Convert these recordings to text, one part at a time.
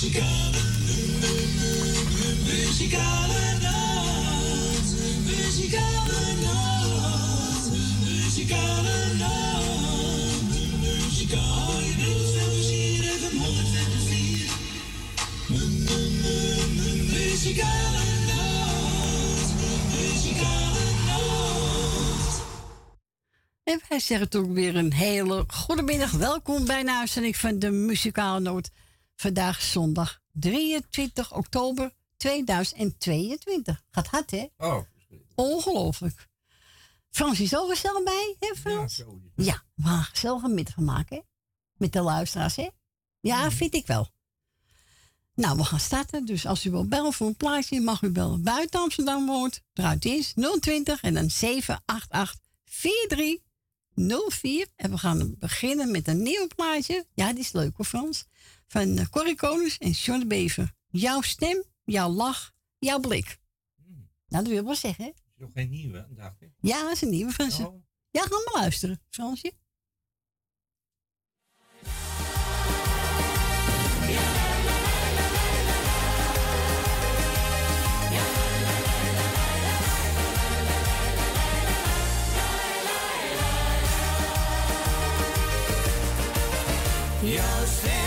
Muzikale, muzikale nacht. Muzikale nacht. Muzikale nacht. Muzikale nacht. Muzikale nacht. Muzikale. En wij zeggen toch weer een hele goede middag. Welkom bij de uitzending van de Muzikale Noot. Vandaag zondag 23 oktober 2022. Gaat hard, hè? Oh, Ongelooflijk. Frans is ook gezellig bij, hè Frans? zo. Ja, we gaan een middag maken, hè? Met de luisteraars, hè? Ja, vind ik wel. Nou, we gaan starten. Dus als u wil bellen voor een plaatje, mag u bellen buiten Amsterdam woont. Eruit is 020 en dan 788 4304. En we gaan beginnen met een nieuw plaatje. Ja, die is leuk hoor, Frans. Van Corrie Konings en John de Bever. Jouw stem, jouw lach, jouw blik. Nou, dat wil ik wel zeggen, hè? Is nog geen nieuwe, dacht ik. Ja, dat is een nieuwe van ze. Oh. Ja, ga maar luisteren, Fransje. Jouw stem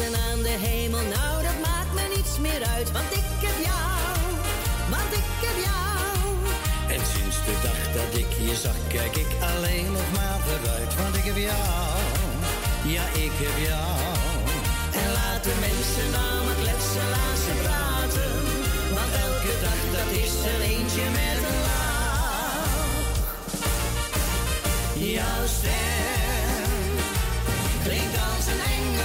Aan de hemel, nou dat maakt me niets meer uit, want ik heb jou, want ik heb jou. En sinds de dag dat ik je zag, kijk ik alleen nog maar vooruit, want ik heb jou, ja ik heb jou. En laat de mensen nou maar kletsen, laat ze praten, want elke dag dat is er eentje met een lach. Jouw stem klinkt als een engel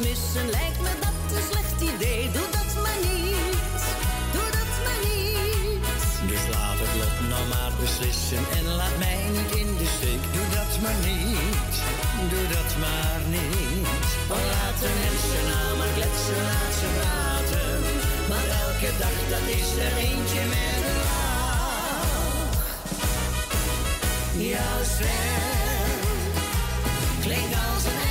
missen, lijkt me dat een slecht idee. Doe dat maar niet, doe dat maar niet. Dus laat het lot nou maar beslissen en laat mij niet in de steek. Doe dat maar niet, doe dat maar niet. Oh, laat de mensen nou maar kletsen, laat ze praten. Maar elke dag dat is er eentje met een lach. Jouw stem klinkt als een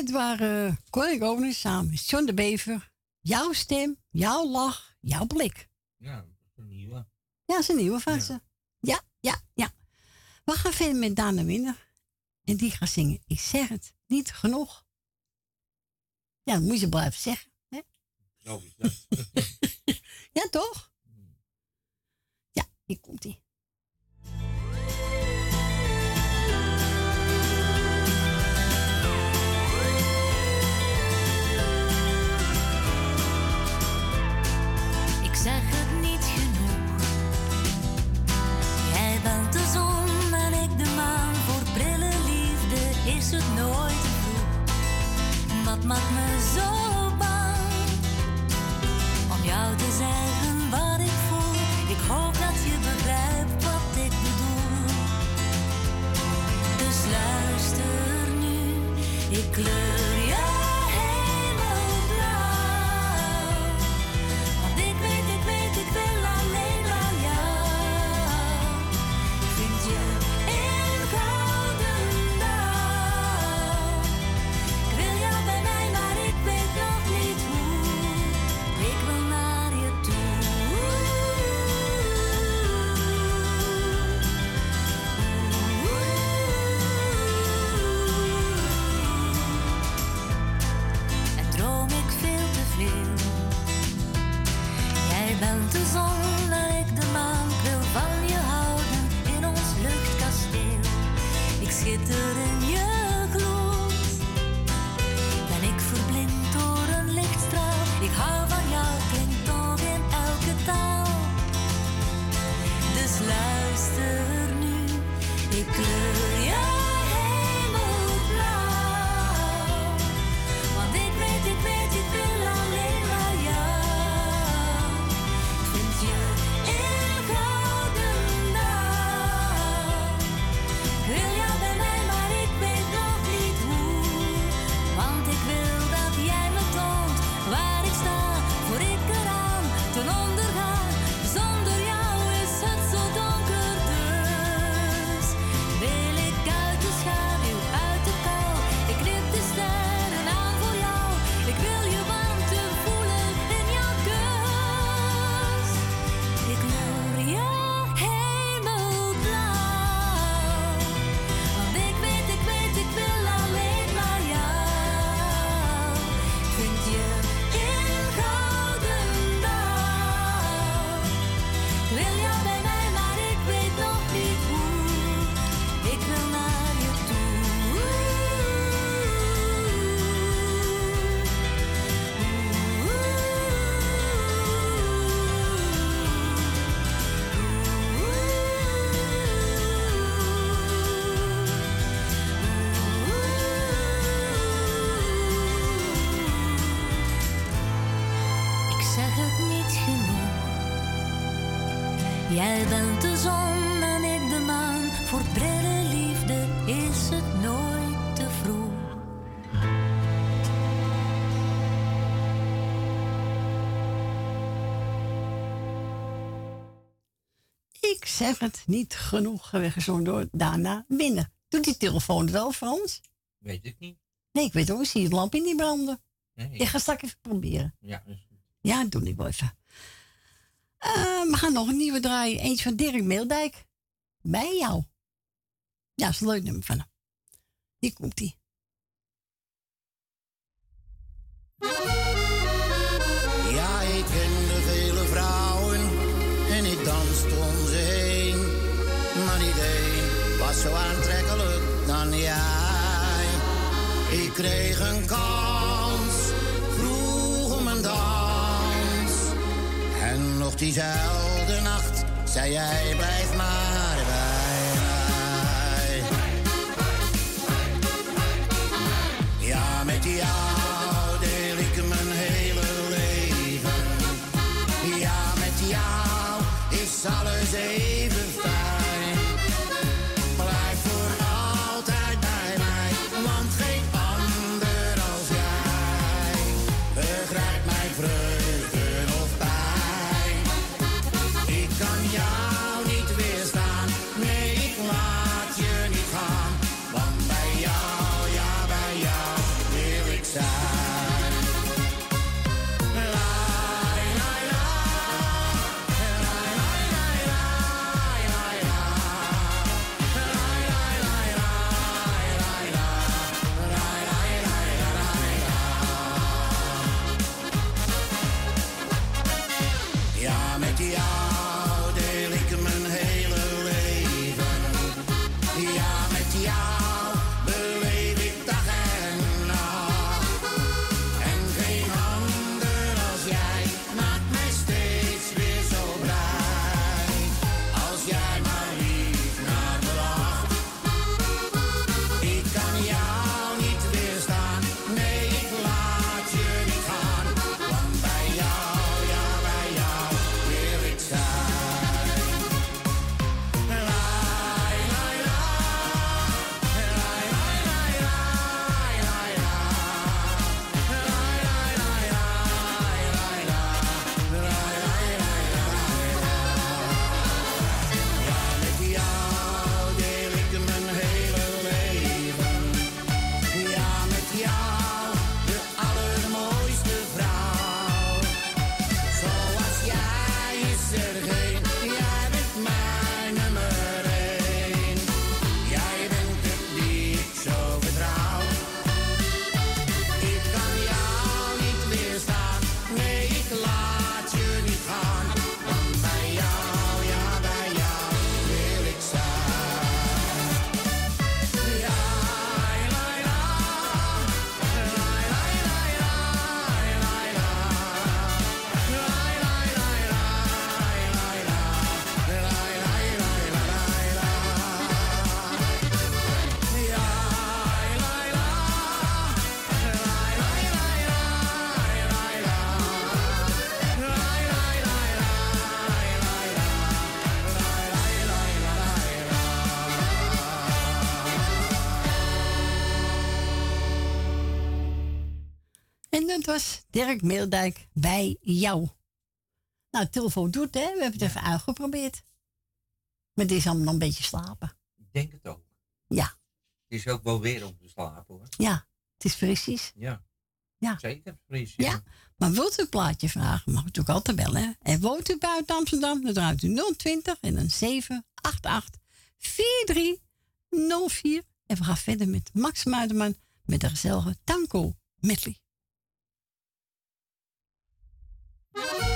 dit waren Corrie samen met John de Bever. Jouw stem, jouw lach, jouw blik. Ja, dat is een nieuwe. Ja, dat is een nieuwe van ze. Ja, ja, ja. We gaan verder met Dana Winner. En die gaat zingen. Ik zeg het, niet genoeg. Ja, dat moet je blijven zeggen. Hè? Ja, toch? Ja, hier komt ie. maakt me zo bang om jou te zeggen wat ik voel. Ik hoop dat je begrijpt wat ik bedoel. Dus luister nu, ik kleur. Het niet genoeg weggezongen door Dana Binnen. Doet die telefoon het wel, Frans? Weet ik niet. Nee, ik weet ook, ik zie het lampje niet branden. Nee. Ik ga straks even proberen. Ja, is goed. Ja, doe ik wel even. Uh, we gaan nog een nieuwe draaien. Eentje van Dirk Meeldijk. Bij jou. Ja, dat is een leuk nummer van hem. Hier komt was zo aantrekkelijk dan jij. Ik kreeg een kans, vroeg om een dans. En nog diezelfde nacht zei jij, blijf maar Dirk Meeldijk bij jou. Nou, telefoon doet, hè? We hebben het even uitgeprobeerd. Maar het is allemaal nog een beetje slapen. Ik denk het ook. Ja. Het is ook wel weer om te slapen hoor. Ja, het is precies. Ja. Ja. Zeker, precies. Ja. Maar wilt u een plaatje vragen, mag u natuurlijk altijd bellen. Hè? En woont u buiten Amsterdam, dan draait u 020 en dan 788 4304. En we gaan verder met Max Muiderman met de gezellige Tanko Medley. Ja,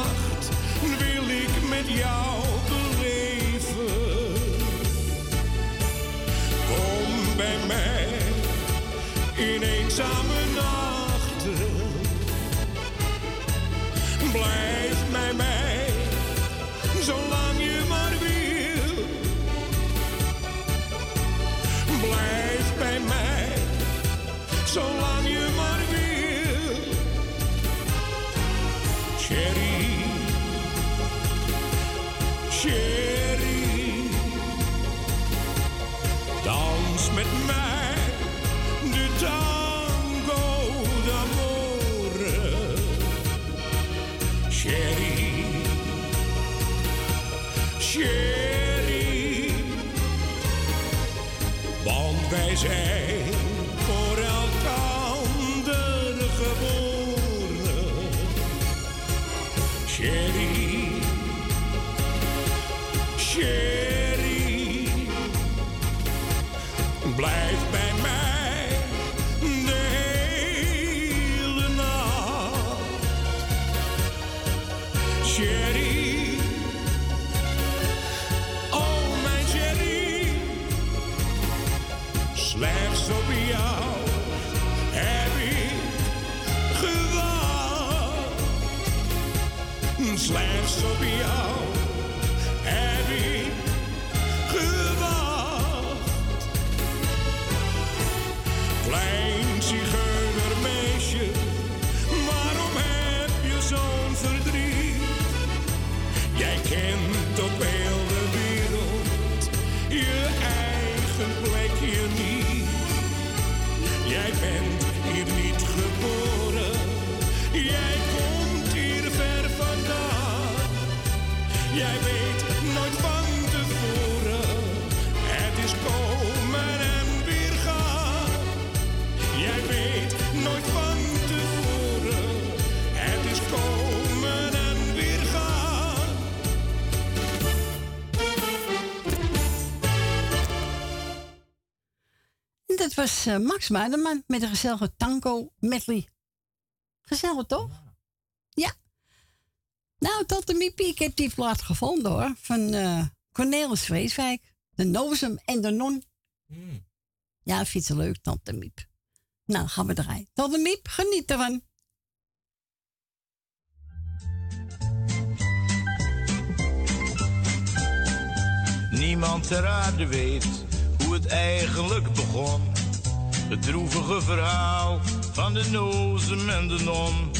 nacht wil ik met jou was eh, Max Muiderman met een gezellige tango medley. Gezellig toch? Ja. Nou, Tante Miepie, ik heb die plaat gevonden hoor. Van eh, Cornelis Vreeswijk. De Nozem en de Non. Hmm. Ja, dat vindt ze leuk, Tante Miep. Nou, gaan we draaien. Tante Miep, geniet ervan. Niemand ter aarde weet hoe het eigenlijk begon. Het droevige verhaal van de nozem en de non.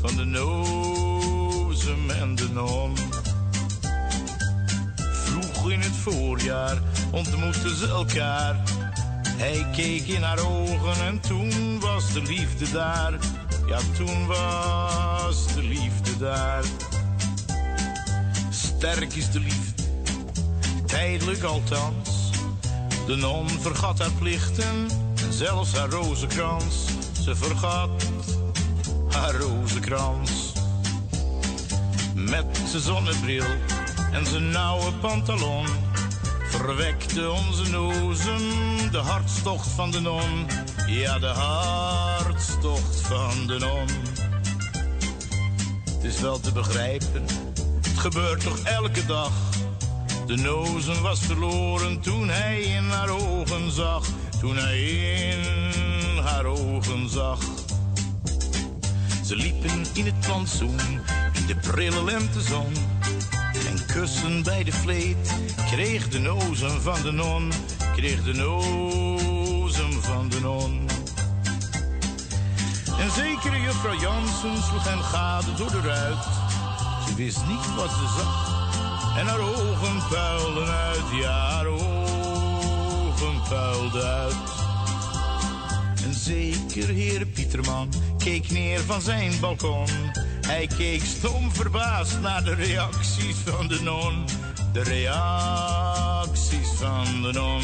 Van de nozem en de non. Vroeg in het voorjaar ontmoetten ze elkaar. Hij keek in haar ogen en toen was de liefde daar. Ja, toen was de liefde daar. Sterk is de liefde, tijdelijk althans. De non vergat haar plichten en zelfs haar rozenkrans. Ze vergat haar rozenkrans. Met zijn zonnebril en zijn nauwe pantalon verwekte onze nozen de hartstocht van de non. Ja, de hartstocht van de non. Het is wel te begrijpen, het gebeurt toch elke dag. De nozen was verloren toen hij in haar ogen zag. Toen hij in haar ogen zag. Ze liepen in het plantsoen, in de prille lentezon. En kussen bij de vleet kreeg de nozen van de non. Kreeg de nozen van de non. En zekere juffrouw Jansen sloeg hen gade door de ruit. Ze wist niet wat ze zag. En haar ogen puilden uit, ja, puilden uit. En zeker heer Pieterman keek neer van zijn balkon. Hij keek stom verbaasd naar de reacties van de non. De reacties van de non.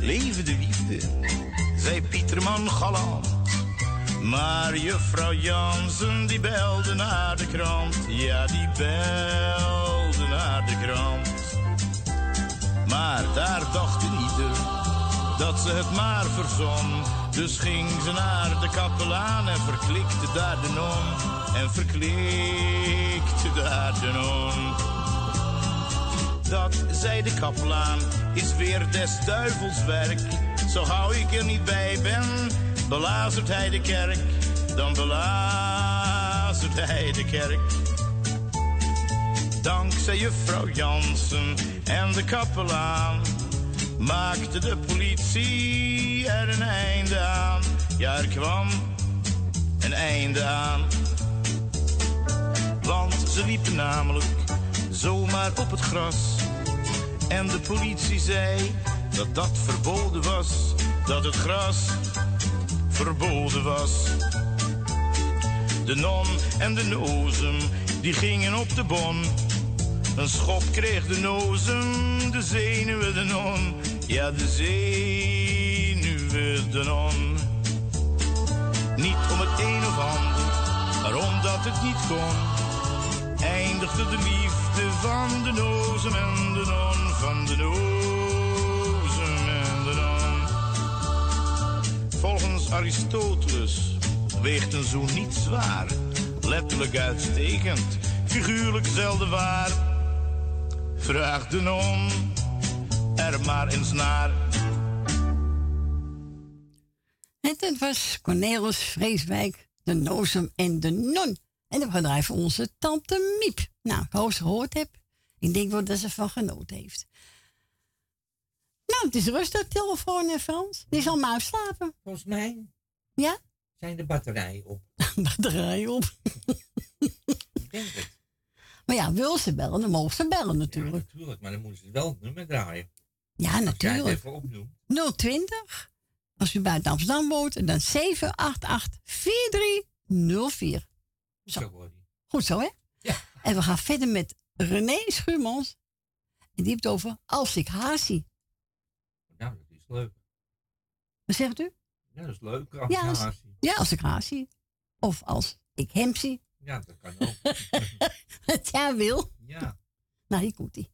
Leven de liefde, zei Pieterman galant. Maar juffrouw Jansen die belde naar de krant. Ja, die belde naar de krant. Maar daar dacht ieder dat ze het maar verzon. Dus ging ze naar de kapelaan en verklikte daar de non. En verklikte daar de non. Dat, zei de kapelaan, is weer des duivels werk. Zo gauw ik er niet bij ben, belazert hij de kerk. Dan belazert hij de kerk. Dankzij juffrouw Jansen en de kapelaan maakte de politie er een einde aan. Ja, er kwam een einde aan. Want ze liepen namelijk zomaar op het gras. En de politie zei dat dat verboden was. Dat het gras verboden was. De non en de nozem, die gingen op de bon. Een schop kreeg de nozem, de zenuwen de non. Ja, de zenuwen de non. Niet om het een of ander, maar omdat het niet kon. Eindigde de liefde van de nozem en de non. Van de nozem en de non. Volgens Aristoteles weegt een zoen niet zwaar. Letterlijk uitstekend, figuurlijk zelden waar. Vraag de non er maar eens naar. En het was Cornelis Vreeswijk, de Nozem en de Non. En dat bedrijf van onze tante Miep. Nou, ik hoop ze gehoord heb. Ik denk wel dat ze van genoten heeft. Nou, het is rustig, telefoon en Frans. Die zal maar slapen. Volgens mij Ja? zijn de batterijen op. Batterij op. Ik denk het. Maar ja, wil ze bellen, dan mogen ze bellen Ja, natuurlijk. natuurlijk, maar dan moeten ze wel het nummer draaien. Ja, Als jij het natuurlijk. even opnoemt. 020, als u buiten Amsterdam woont, en dan 788 4304. Zo. Zo. Goed zo, hè? Ja. En we gaan verder met René Schuurmans. En die heeft het over Als ik haar zie. Nou, dat is leuk. Wat zegt u? Ja, dat is leuk. Als Ja, als-. Ja, als ik haar zie. Of als ik hem zie. Ja, dat kan ook. Het jij wil. ja. Nou, hier komt ie.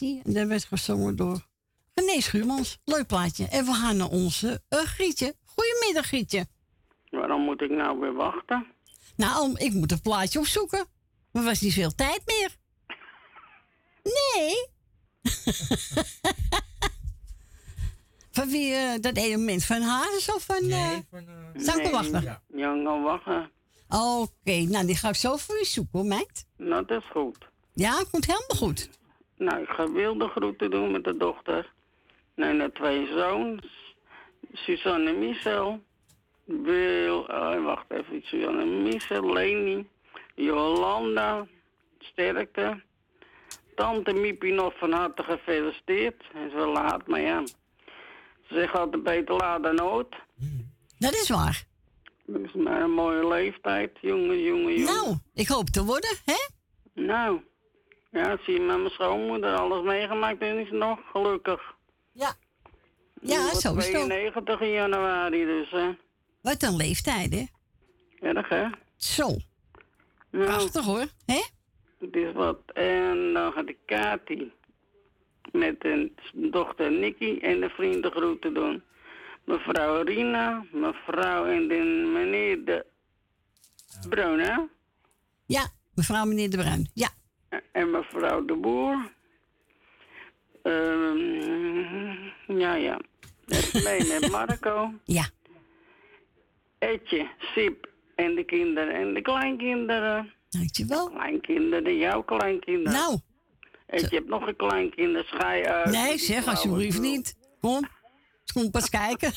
En dat werd gezongen door René Schuurmans. Leuk plaatje. En we gaan naar onze eh, Grietje. Goedemiddag, Grietje. Waarom moet ik nou weer wachten? Nou, ik moet een plaatje opzoeken. Er was niet veel tijd meer. Nee. van wie eh, dat ene moment van haar is of van... eh Zou ik wel wachten? Ja, ja gaan wachten. Oké, nou die ga ik zo voor je zoeken, hoor, meid. Nou, dat is goed. Ja, komt helemaal goed. Nou, ik ga wilde groeten doen met de dochter. En de twee zoons. Suzanne en Michel. Wil, oh, wacht even. Suzanne en Michel, Leni. Jolanda. Sterkte. Tante Miepie nog van harte gefeliciteerd. Is wel laat, maar ja. Ze zegt altijd beter laat dan nooit. Dat is waar. Dat is maar een mooie leeftijd. Jongen, jongen, jongen. Nou, ik hoop te worden, hè? Nou, ja, zie je met mijn schoonmoeder alles meegemaakt en is nog gelukkig. Ja. Ja, zo is het ook. 92 in januari, dus hè. Wat een leeftijd, hè? Erg, hè? Zo. Prachtig, hoor. Hè? het is wat. En dan gaat de Kati met een dochter Nikki en de vrienden groeten doen. Mevrouw Rina, mevrouw en de meneer de Bruin, hè? Ja, mevrouw meneer De Bruin. Ja. En mevrouw de Boer. Ehm, ja, ja. Mee met Marco. Ja. Etje, Sip en de kinderen en de kleinkinderen. Dankjewel. Kleinkinderen, jouw kleinkinderen. Nou. Etje hebt nog een kleinkinder, schij uit. Nee, zeg alsjeblieft niet. Kom. Kom pas kijken.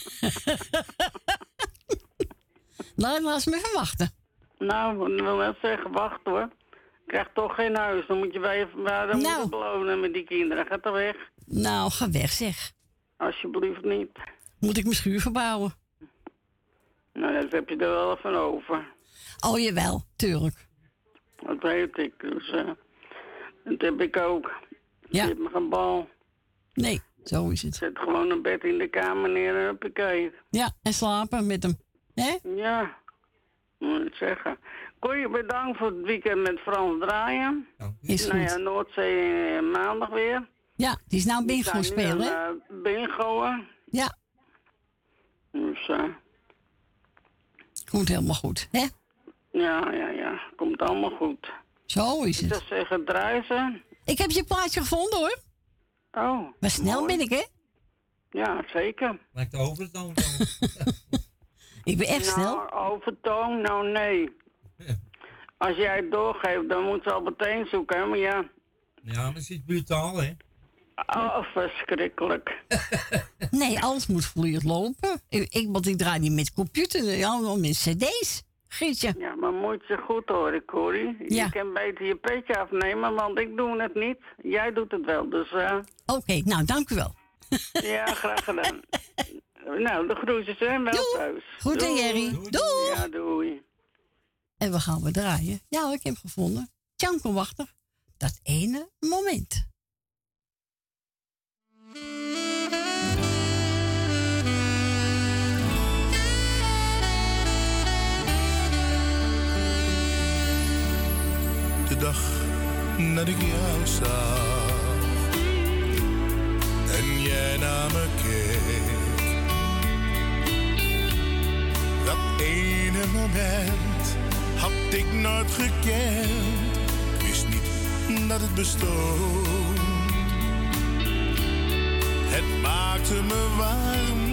nou, laat me even wachten. Nou, ik wil net zeggen, wacht hoor. Ik krijg toch geen huis. Dan moet je bij je vader Nou. moeten belonen met die kinderen. Ga toch weg. Nou, ga weg zeg. Alsjeblieft niet. Moet ik mijn schuur verbouwen? Nou, dat heb je er wel van over. Oh, jawel. Tuurlijk. Dat weet ik. Dus, eh, dat heb ik ook. Ja. Hebt me geen bal. Nee, zo is het. Zet gewoon een bed in de kamer neer en huppakee. Ja, en slapen met hem. Hè? Ja, moet ik zeggen. Koeie, bedankt voor het weekend met Frans draaien. Is Nou ja, goed. Noordzee eh, maandag weer. Ja, die is nou bingo gaan spelen, aan, eh, bingoen. Ja, Dus, eh, komt helemaal goed, hè? ja, ja, ja. Komt allemaal goed. Zo is Ik het. zou zeggen, draai ze. Ik heb je plaatje gevonden, hoor. Oh, Maar snel mooi. ben ik, hè? Ja, zeker. Lijkt de overtoon zo. Ik ben echt snel. Nou, overtoon, nou nee. Als jij het doorgeeft, dan moet ze al meteen zoeken, maar ja. Ja, maar het is brutaal, hè? Oh, verschrikkelijk. Nee, alles moet vloeiend lopen. Ik, ik, want ik draai niet met computer, allemaal met cd's. Gietje. Ja, maar moet je goed horen, Corrie. Ja. Je kan beter je petje afnemen, want ik doe het niet. Jij doet het wel, dus eh, Oké, nou, dank u wel. ja, graag gedaan. nou, de groetjes zijn wel Doei. thuis. Goed, Doei. Jerry? Doei. Ja, doei. En we gaan we draaien. Ja, ik heb hem gevonden. Tjanko Wachter. Dat ene moment. de dag dat ik jou zag en jij naar me keek. Dat ene moment had ik nooit gekend. Wist niet dat het bestond. Het maakte me warm.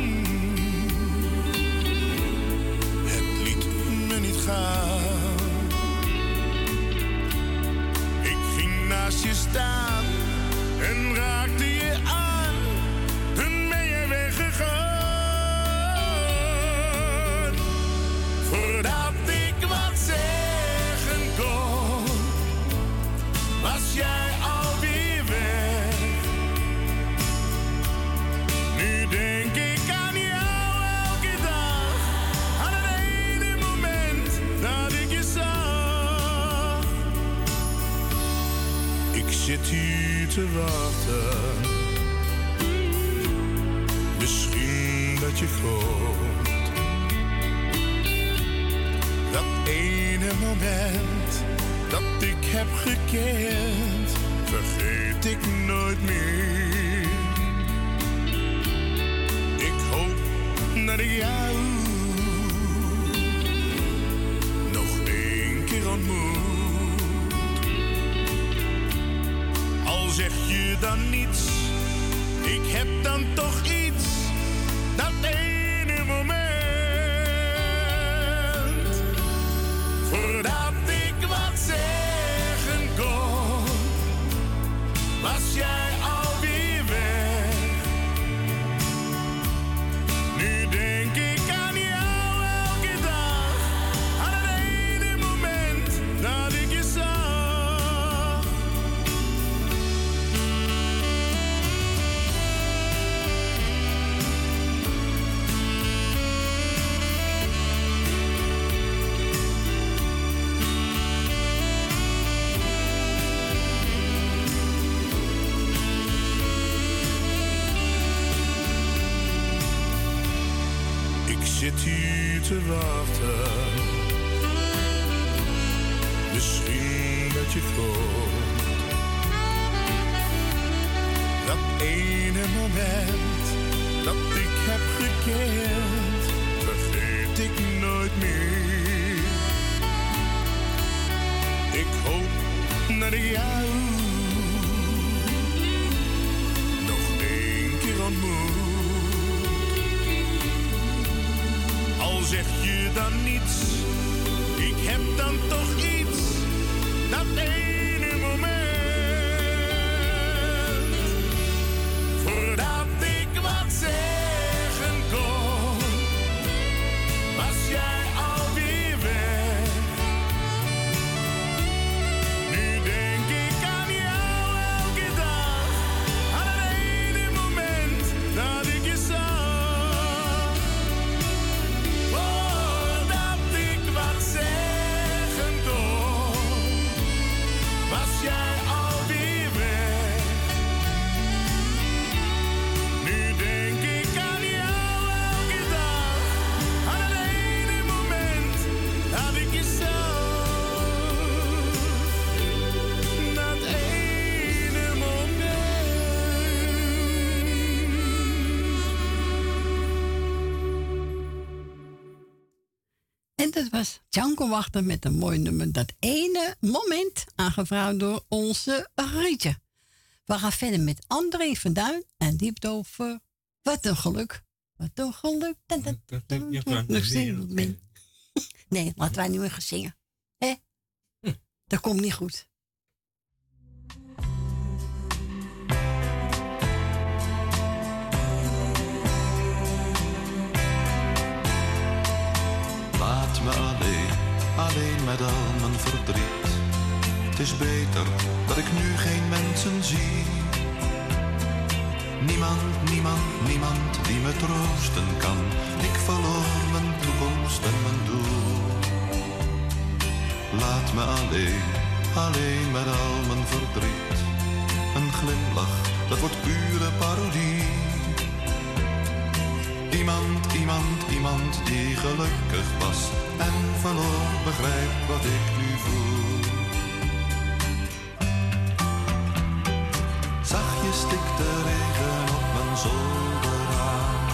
Het liet me niet gaan. Ik ging naast je staan en raakte te wachten. Misschien dat je komt. Dat ene moment dat ik heb gekend, vergeet ik nooit meer. Ik hoop dat ik jou nog één keer ontmoet. Zeg je dan niets, ik heb dan toch iets. Dat ene moment. Voordat ik wat zeggen Tjanko Wachter met een mooi nummer. Dat ene moment, aangevraagd door onze Rietje. We gaan verder met André van Duin en die heeft het over Wat een geluk. Wat een geluk. Dat, nog. Nee, laten wij nu weer gaan zingen. Hé? Dat komt niet goed. Laat me alleen, alleen met al mijn verdriet. Het is beter dat ik nu geen mensen zie. Niemand, niemand, niemand die me troosten kan. Ik verloor mijn toekomst en mijn doel. Laat me alleen, alleen met al mijn verdriet. Een glimlach, dat wordt pure parodie. Iemand, iemand, iemand die gelukkig was en verloor, begrijpt wat ik nu voel. Zachtjes stikt de regen op mijn zolderraam,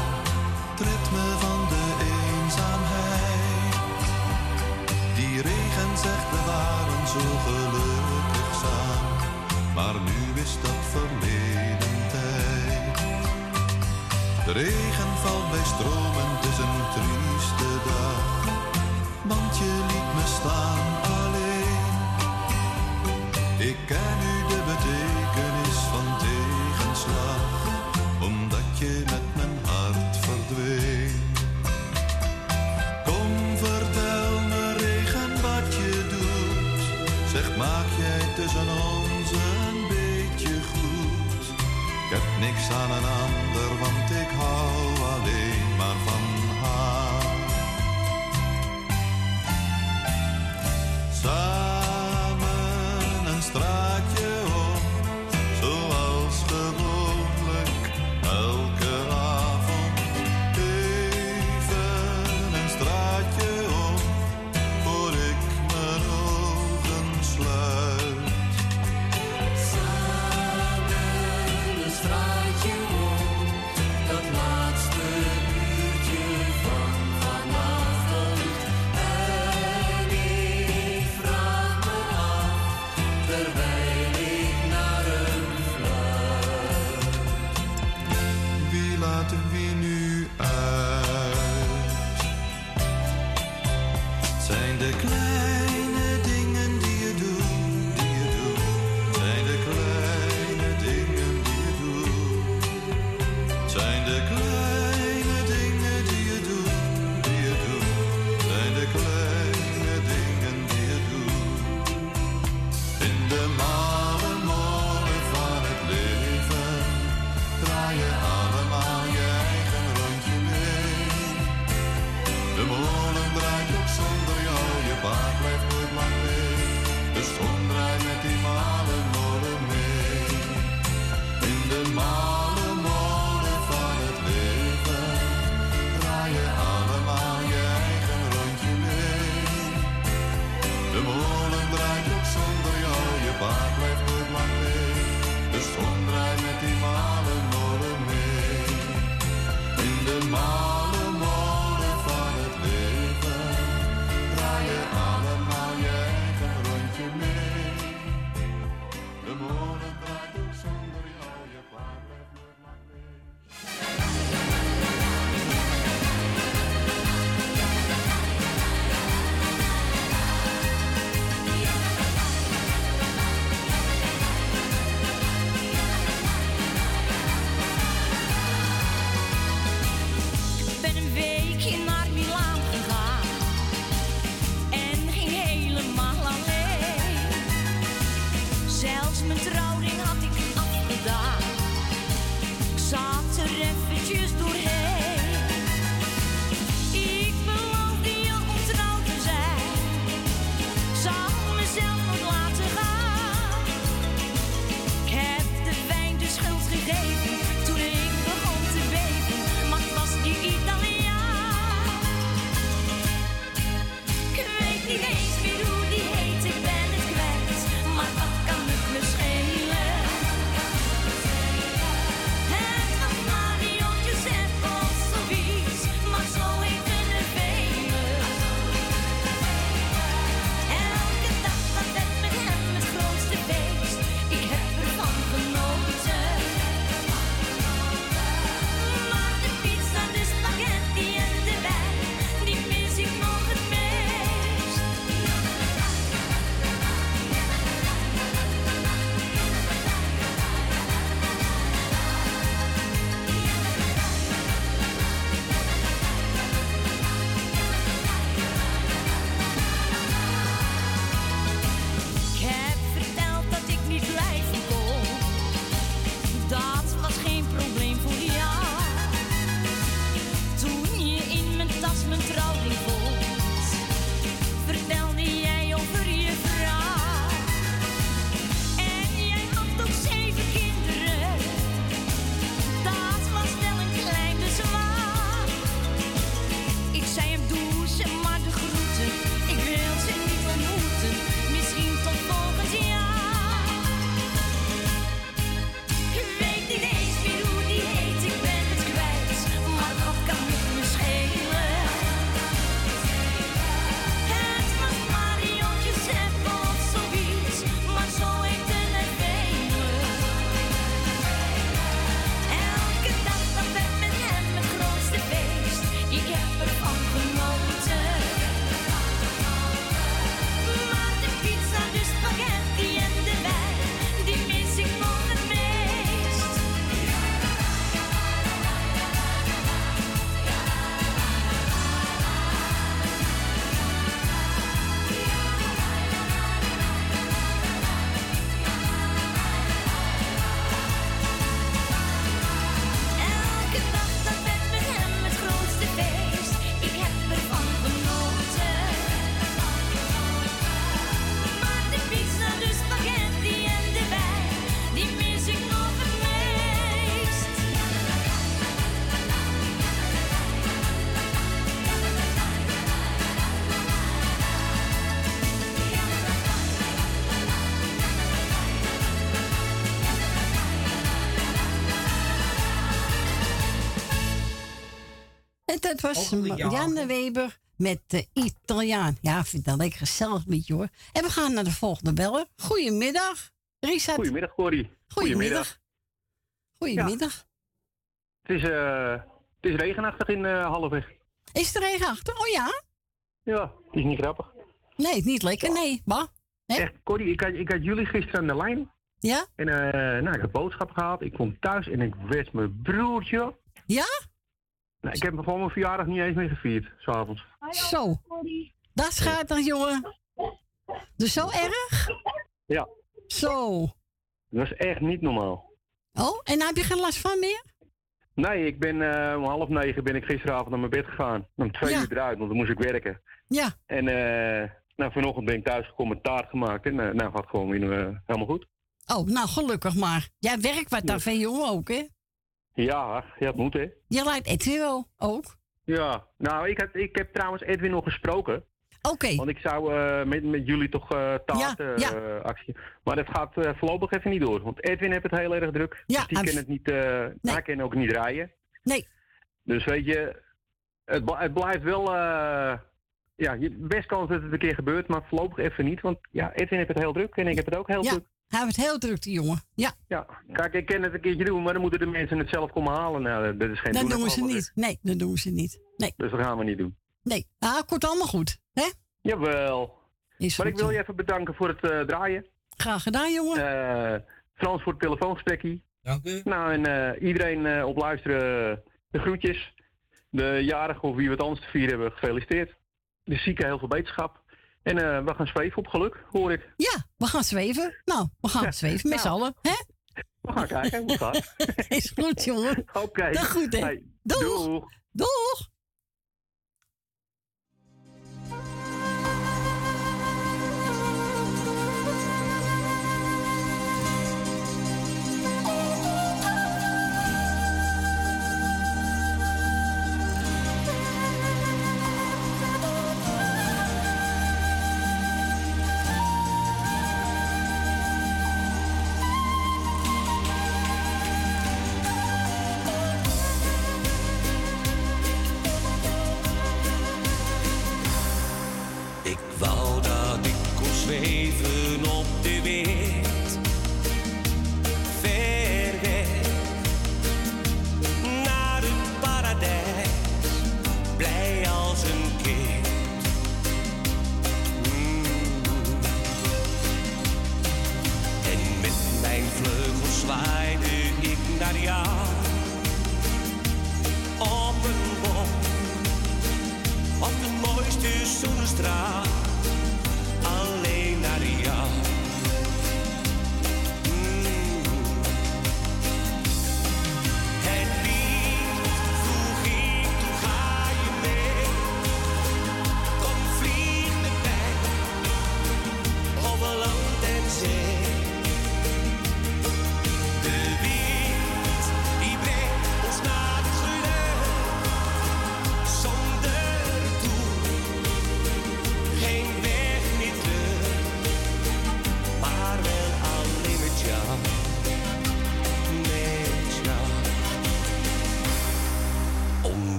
het ritme van de eenzaamheid. Die regen zegt we waren zo gelukkig samen, maar nu is dat verleden tijd. De valt bij stromen, het is een trieste dag. Want je liet me staan alleen. Ik ken nu de betekenis van tegenslag, omdat je met mijn hart verdween. Kom, vertel me regen wat je doet. Zeg, maak jij tussen ons was haken. Weber met de Italiaan. Ja, ik vind dat lekker gezellig liedje hoor. En we gaan naar de volgende beller. Goedemiddag. Richard. Goedemiddag, Corrie. Goedemiddag. Goedemiddag. Het is, eh, het is regenachtig in eh Halfweg. Is het regenachtig? Oh ja? Ja, het is niet grappig. Nee, het is niet lekker. Nee, bah. Hè? Echt, Corrie, ik had, ik had jullie gisteren aan de lijn. Ja? En eh, nou, ik heb boodschap gehaald. Ik kom thuis en ik werd mijn broertje. Ja? Nou, ik heb gewoon mijn verjaardag niet eens meer gevierd, s'avonds. Zo. Dat gaat dan, jongen. Dus zo erg? Ja, Zo. dat is echt niet normaal. Oh, en heb je geen last van meer? Nee, ik ben eh, om half negen ben ik gisteravond naar mijn bed gegaan. Om twee Ja. uur eruit, want dan moest ik werken. Ja. En eh, nou, vanochtend ben ik thuis gekomen, taart gemaakt. En eh, nou gaat gewoon weer helemaal goed. Oh, nou gelukkig maar. Jij werkt wat daar van jongen ook, hè? Ja, ja, het moet hè. Je lijkt Edwin wel ook. Ja, nou, ik, had, ik heb trouwens Edwin nog gesproken. Oké. Want ik zou eh, met, met jullie toch Ja, eh, ja. eh, actie. Maar dat gaat voorlopig even niet door. Want Edwin heeft het heel erg druk. Ja, dus die kan het niet, eh hij kan ook niet rijden. Nee. Dus weet je, het, het blijft wel. ja, je best kans dat het een keer gebeurt, maar voorlopig even niet. Want ja, Edwin heeft het heel druk en ik heb het ook heel druk. Hij heeft het heel druk, die jongen. Ja, Ja, kijk, ik kan het een keertje doen, maar dan moeten de mensen het zelf komen halen. Nou, dat is geen dat doen ze niet. Nee, dat doen ze niet. Nee, Dus dat gaan we niet doen. nee. Ah, komt allemaal goed, hè? Jawel. Is maar goed, ik wil je even bedanken voor het eh, draaien. Graag gedaan, jongen. Eh, Frans voor het telefoongesprekje. Dank u. Nou, en eh, iedereen eh, op luisteren, de groetjes. De jarigen of wie we het anders te vieren hebben, gefeliciteerd. De zieken heel veel beterschap. En eh, we gaan zweven op geluk, hoor ik. Ja, we gaan zweven. Nou, we gaan zweven met z'n Nou. allen, hè? We gaan kijken hoe het gaat. Is goed, jongen. Oké. Dat goed, hè? Hey, Doeg. doeg. Doeg!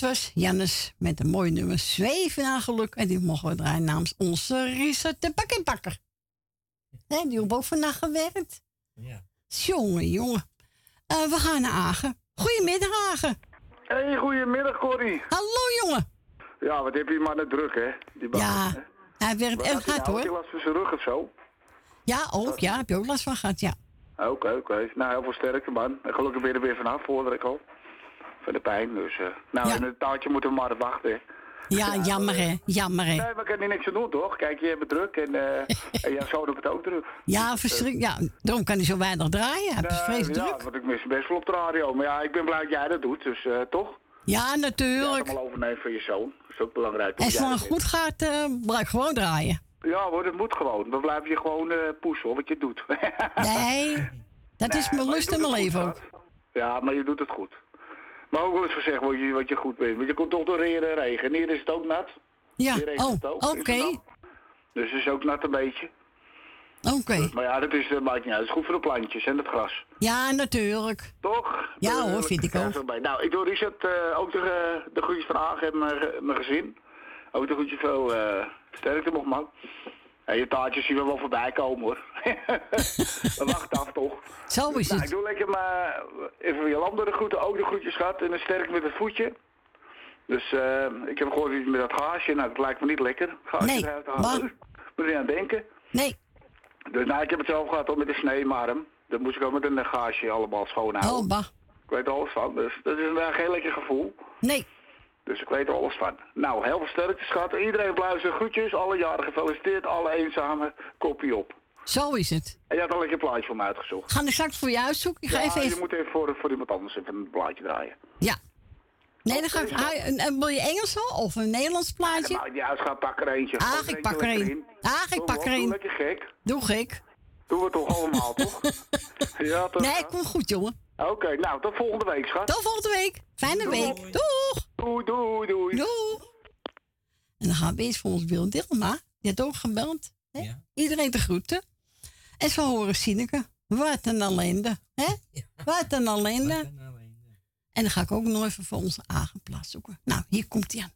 Dat was Jannes met een mooi nummer Zweven naar geluk. En die mogen we draaien namens onze Risa de Bakkenbakker. Hè, die hebben ook vannacht gewerkt. Ja. Jongen, jongen. Eh, we gaan naar Agen. Goedemiddag, Agen. Hey, goedemiddag Corrie. Hallo, jongen. Ja, wat heb je maar net druk, hè? Die baan, Ja, hè? hij werkt erg hard, nou? Had hij hoor. last van zijn rug of zo? Ja, ook. Ja, heb je ook last van gehad, ja. Oké, oké. Nou, heel veel sterker, man. En gelukkig ben je er weer vanaf, hoorde ik al. De pijn, dus... eh nou, Ja. in het taartje moeten we maar wachten. Ja, jammer, hè. Jammer, hè. Nee, kan er niks aan doen, toch? Kijk, je hebt het druk en, eh en jouw zoon heeft het ook druk. Ja, verschrik. Ja, daarom kan hij zo weinig draaien. Hij is vreselijk ja, druk. want ik mis best wel op de radio. Maar ja, ik ben blij dat jij dat doet, dus eh, toch? Ja, Ja, natuurlijk. het allemaal overnemen van je zoon. Dat is ook belangrijk. En zolang dat het goed gaat, eh blijf gewoon draaien. Ja hoor, dat moet gewoon. Dan blijf je gewoon eh poes hoor, wat je doet. Nee, dat is mijn lust en mijn het leven ook. Ja, maar je doet het goed. Maar ook wel eens gezegd wat je, wat je goed bent. Want je komt toch door regen en regen. En hier is het ook nat. Ja, oh, oké. Dus het is ook nat een beetje. Oké. Maar ja, dat is, dat maakt niet uit. Het is goed voor de plantjes en het gras. Ja, natuurlijk. Toch? Ja, hoor, vind ik ook. bij. Nou, ik doe Richard eh, ook de, eh, de van Agen en mijn, ge- mijn gezin. Ook de groetjes veel uh, sterkte nog man. En je taartjes zien we wel voorbij komen hoor. we wachten af toch. Zo is Nou, ik het. doe lekker maar even voor Jolanda de groeten, ook de groetjes gehad. En een sterk met het voetje. Dus eh, ik heb gehoord iets met dat gaasje. Nou, dat lijkt me niet lekker. Gaasje Nee, eruit halen. maar- Moet niet aan denken. Nee. Dus nou, ik heb het zelf gehad ook met de sneemarm. Dat moest ik ook met een gaasje allemaal schoonhouden. Oh, bah. Ik weet alles van. Dus dat is een uh, geen lekker gevoel. Nee. Dus ik weet er alles van. Nou, heel veel sterkte schat. Iedereen blijft groetjes. Alle jaren gefeliciteerd. Alle eenzame. Kopie op. Zo is het. En je had al een plaatje voor me uitgezocht. Ga ik straks voor je uitzoeken. Ik ga ja, even, je moet even voor, voor iemand anders even een plaatje draaien. Ja. Nee, dan ga ik... Ah, wil je Engels wel? Of een Nederlands plaatje? Nou, ja, ga pak er eentje. Ach, ik pak er een. in. Ach, ik Doe pak er doe een. lekker gek. Doe gek. Doen we toch allemaal, toch? Ja, toch? Nee, komt goed, jongen. Oké, nou, tot volgende week, schat. Tot volgende week. Fijne week. Doeg. Doei, doei, doei. Doeg. En dan gaan we eens voor ons Wil Dilma. Die had ook gebeld. Hè? Iedereen te groeten. En zo horen Sineke. Wat een ellende. Hè? Wat een ellende. En dan ga ik ook nog even voor onze aangeplaatst zoeken. Nou, hier komt hij aan.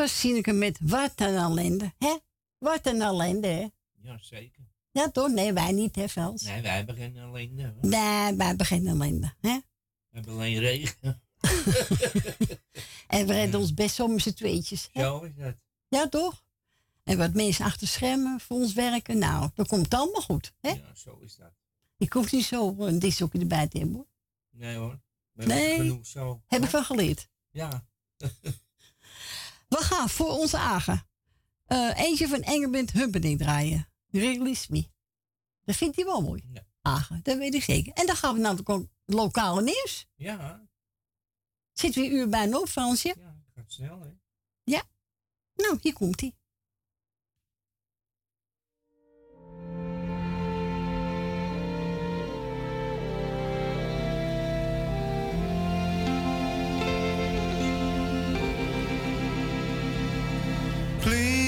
Was Sineke met wat een ellende, hè? Wat een ellende, hè? Ja, zeker. Ja, toch? Nee, wij niet, hè, Vels? Nee, wij hebben geen ellende. hoor. Nee, wij hebben geen ellende, hè? We hebben alleen regen. En we redden ons best met z'n tweetjes. hè? Zo is dat. Ja, toch? En wat mensen achter schermen voor ons werken. Nou, dan komt allemaal goed, hè? Ja, zo is dat. Ik hoef niet zo een discokje erbij te hebben, hoor. Nee hoor. We Nee, genoeg zo. heb ik van geleerd. Ja. We gaan voor onze Agen. Eh, eentje van Engelbert Humperdinck draaien. Release Me. Dat vindt hij wel mooi. Agen, dat weet ik zeker. En dan gaan we naar het lokale nieuws. Ja, Zitten we een uur bijna op, Fransje? gaat snel hè. Ja. Nou, hier komt hij. Please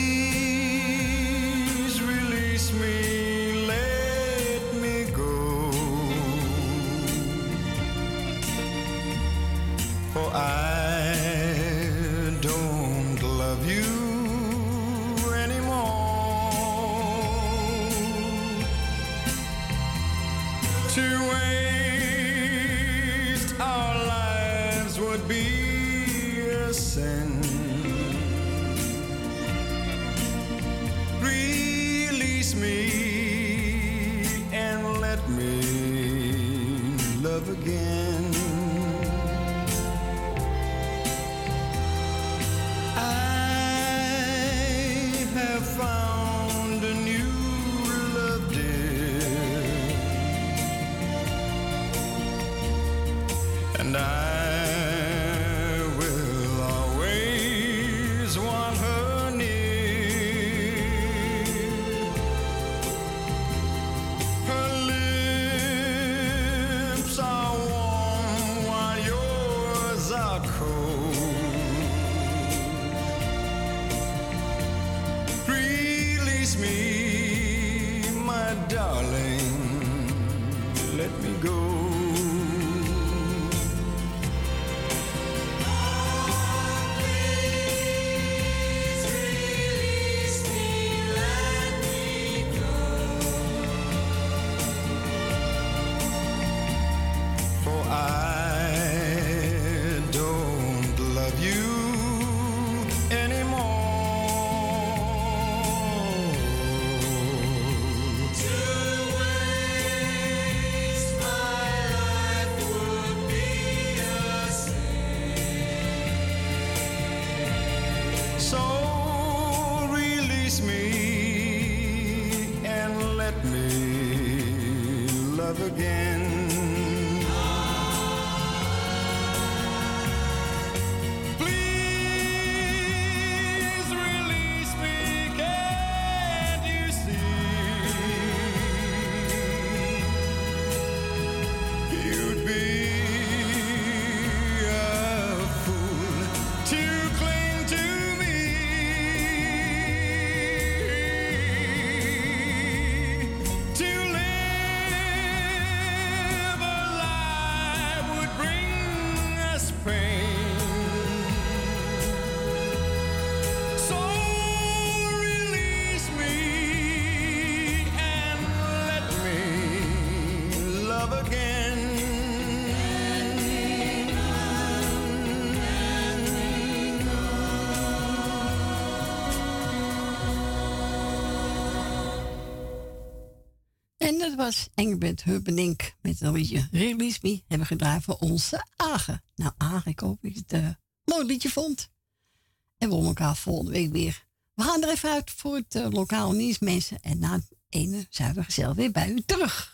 dat was Engelbert Humperdinck met een liedje Release Me. Hebben gedraaid voor onze Agen. Nou, Agen, ik hoop dat je het eh, mooi liedje vond. En we horen elkaar volgende week weer. We gaan er even uit voor het eh, lokaal nieuws, mensen. En na het ene zijn we gezellig weer bij u terug.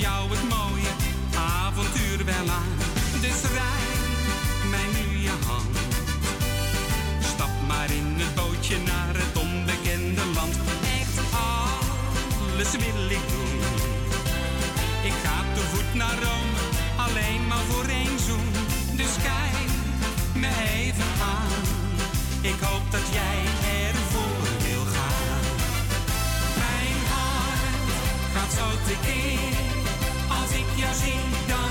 Jou het mooie avontuur wel aan. Dus reik mij nu je hand. Stap maar in het bootje naar het onbekende land. Echt alles wil ik doen. Ik ga te voet naar Rome, alleen maar voor één zoen. Dus kijk me even aan. Ik hoop dat jij ervoor wil gaan. Mijn hart gaat zo tekeer. Als ik jou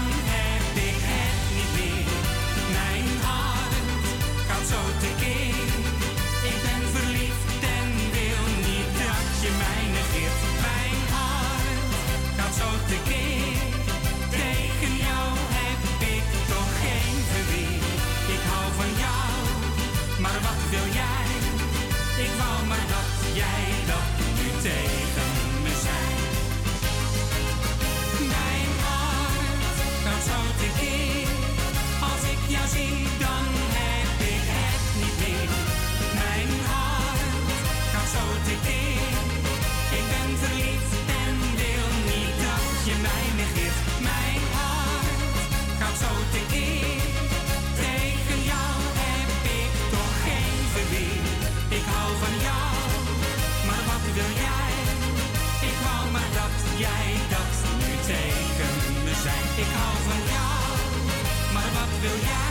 wil jij?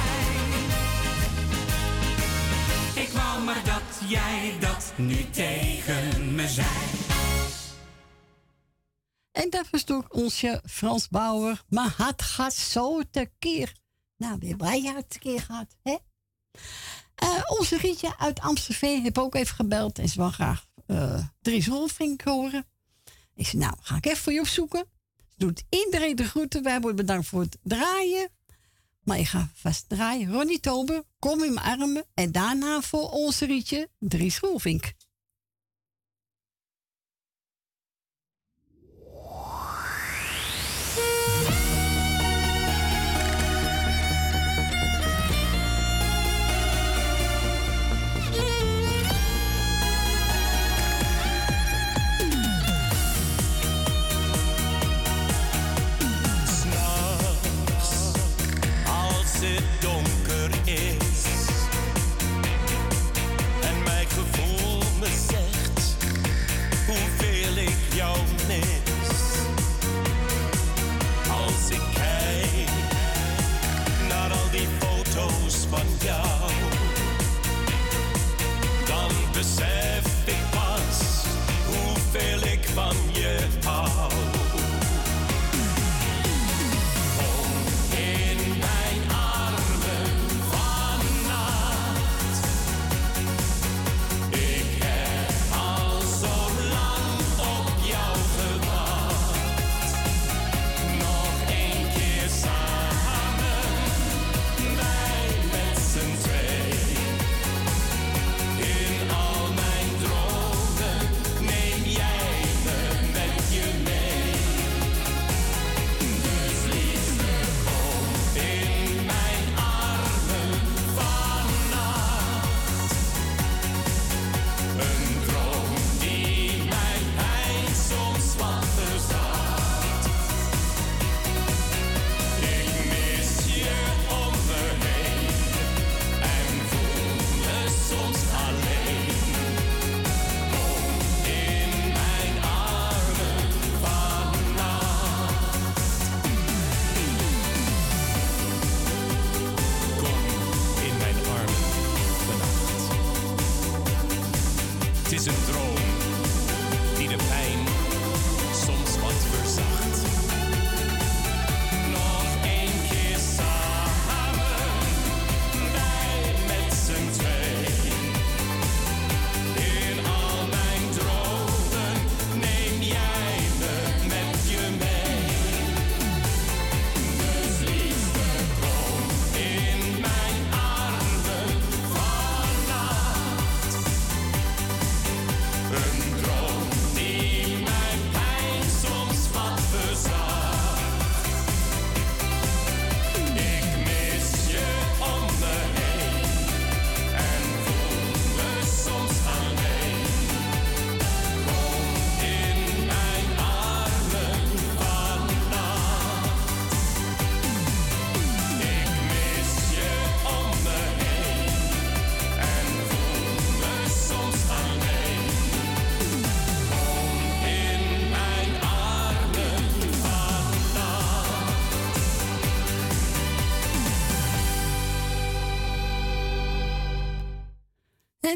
Ik wou maar dat jij dat nu tegen me zei. En dat door onze Frans Bauer. Maar het gaat zo tekeer. Nou, weer blij je het tekeer gaat, hè? Eh, onze Rietje uit Amstelveen heb ook even gebeld. En ze wil graag eh Dries Rolfink horen. Ik zei, nou, ga ik even voor je opzoeken. Ze doet iedereen de groeten. Wij worden bedankt voor het draaien. Maar ik ga vast draaien. Ronnie Tober, kom in mijn armen. En daarna voor onze Rietje, Dries Rolfink.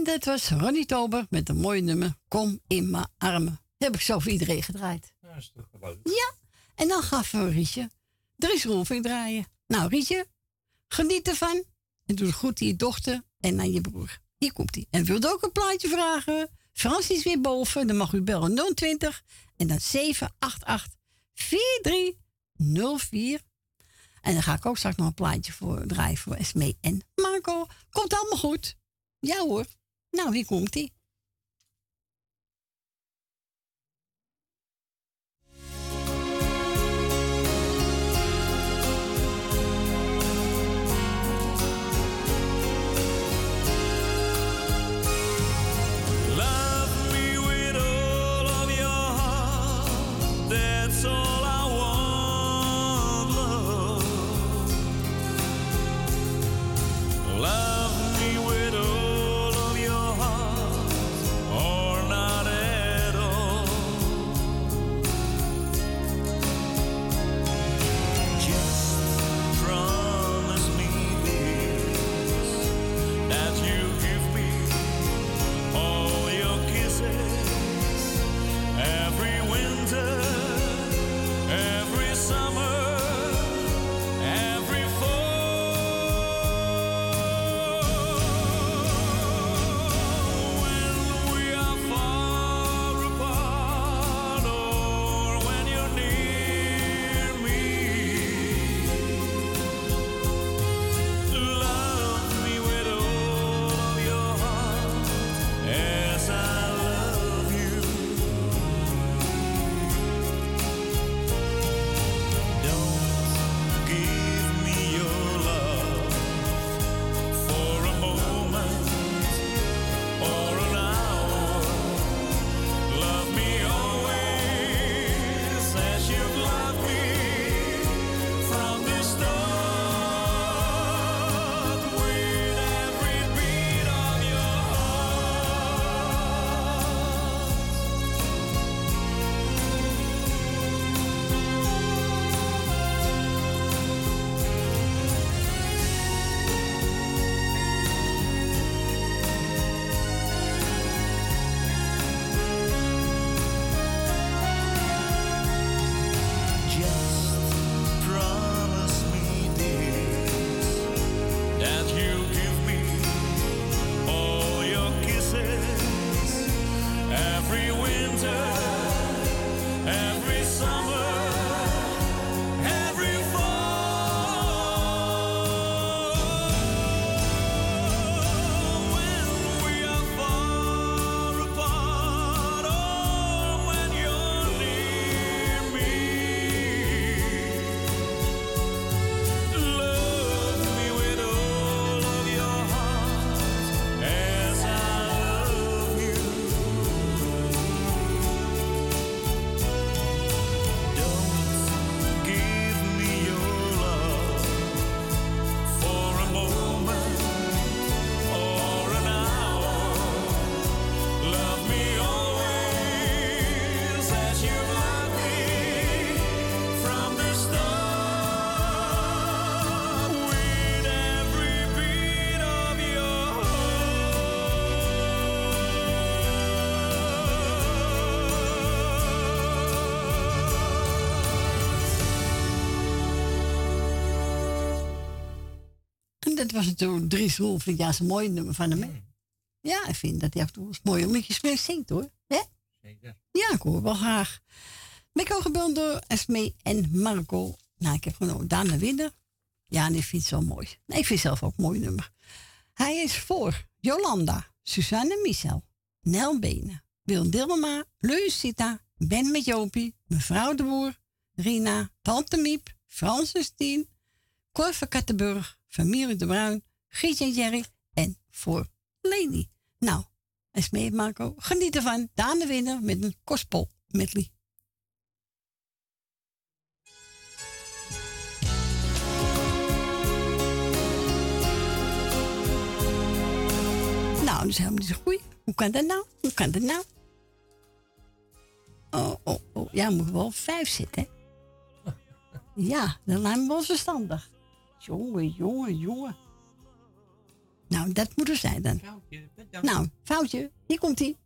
En dat was Ronnie Tober met een mooi nummer. Kom in mijn armen. Dat heb ik zo voor iedereen gedraaid. Ja, is toch leuk. Ja, en dan gaf we Rietje Dries Roelving draaien. Nou, Rietje, geniet ervan. En doe het goed aan je dochter en aan je broer. Hier komt hij. En wilt ook een plaatje vragen? Frans is weer boven. Dan mag u bellen 020 en dan 788 4304. En dan ga ik ook straks nog een plaatje voor draaien voor Esme en Marco. Komt allemaal goed. Ja hoor. Nou, wie komt ie? Dat was natuurlijk Dries Roelvink. Ja, dat is een mooi nummer van hem. Ja, ik vind dat hij af en toe mooie liedjes mee zingt hoor. Hè? Zeker. Ja, ik hoor wel graag. Ben ik ook gebeld door Esme en Marco. Nou, ik heb genomen Daan Winner. Ja, en ik vind het zo mooi. Nee, ik vind het zelf ook een mooi nummer. Hij is voor Jolanda, Suzanne Michel, Nel Benen, Wil Dilma, Lucita, Ben met Jopie, mevrouw de Boer, Rina, Tante Miep, Francis Tien, Cor familie de Bruin, Giet en Jerry en voor Leni. Nou, Esme en Marco, geniet ervan. Daan de Winner met een gospel medley. Nou, dat is helemaal niet zo goed. Hoe kan dat nou? Hoe kan dat nou? Oh, oh, oh. Ja, moet wel vijf zitten? Ja, dat lijkt me wel verstandig. Jongen, jongen, jongen. Nou, dat moet er zijn dan. Nou, foutje. Hier komt hij.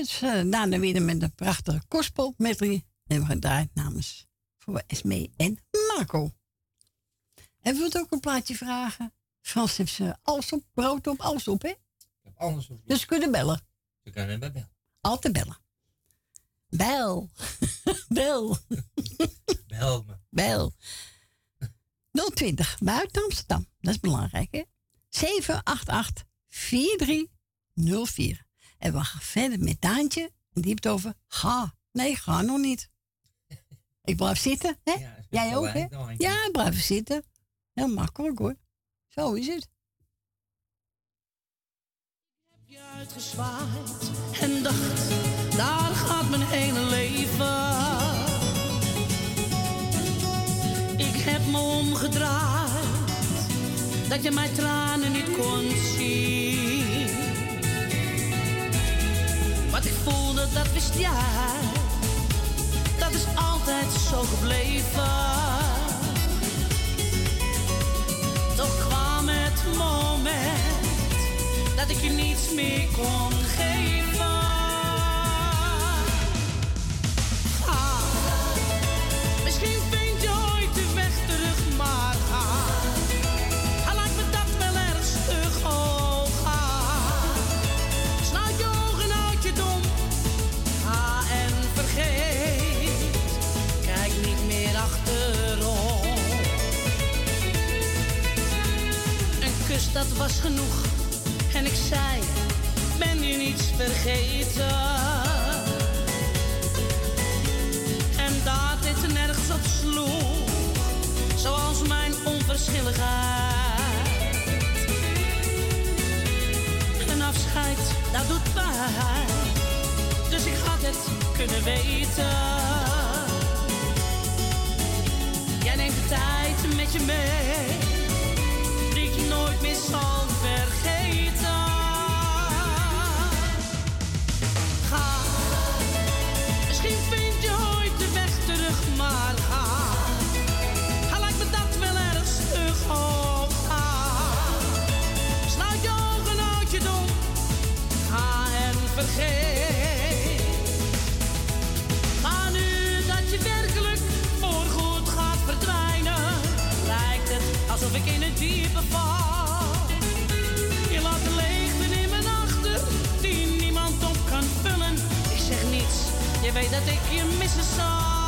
Is uh, daarna weer met de prachtige gospel medley. En we gedraaid namens voor Esme en Marco. En wilt ook een plaatje vragen? Frans heeft ze alles op, brood op, alles op, hè? Ik heb alles op. Dus ze kunnen bellen. Ze kunnen bellen. Altijd bellen. Bel. Bel. Bel me. Bel. 020 buiten Amsterdam. Dat is belangrijk, hè? 788 4304. En we gaan verder met Daantje. En die heeft het over ga. Nee, ga nog niet. Ik blijf zitten, hè? Ja, Jij ook, hè? Ja, blijf zitten. Heel makkelijk, hoor. Zo is het. Ik heb je uitgezwaaid en dacht, daar gaat mijn hele leven. Ik heb me omgedraaid, dat je mijn tranen niet kon zien. Wat ik voelde, dat wist jij, dat is altijd zo gebleven. Toch kwam het moment dat ik je niets meer kon geven. Dat was genoeg. En ik zei, ben je niets vergeten? En dat dit nergens op sloeg, zoals mijn onverschilligheid. Een afscheid, dat doet pijn, dus ik had het kunnen weten. Jij neemt de tijd met je mee, nooit meer vergeten. Ga, misschien vind je ooit de weg terug, maar ga. Ga, lijkt me dat wel erg stug, oh ga. Sluit je ogen, houd je dom, ga en vergeet. Maar nu dat je werkelijk voorgoed gaat verdwijnen, lijkt het alsof ik in het diepe val. Je weet dat ik je missen zal.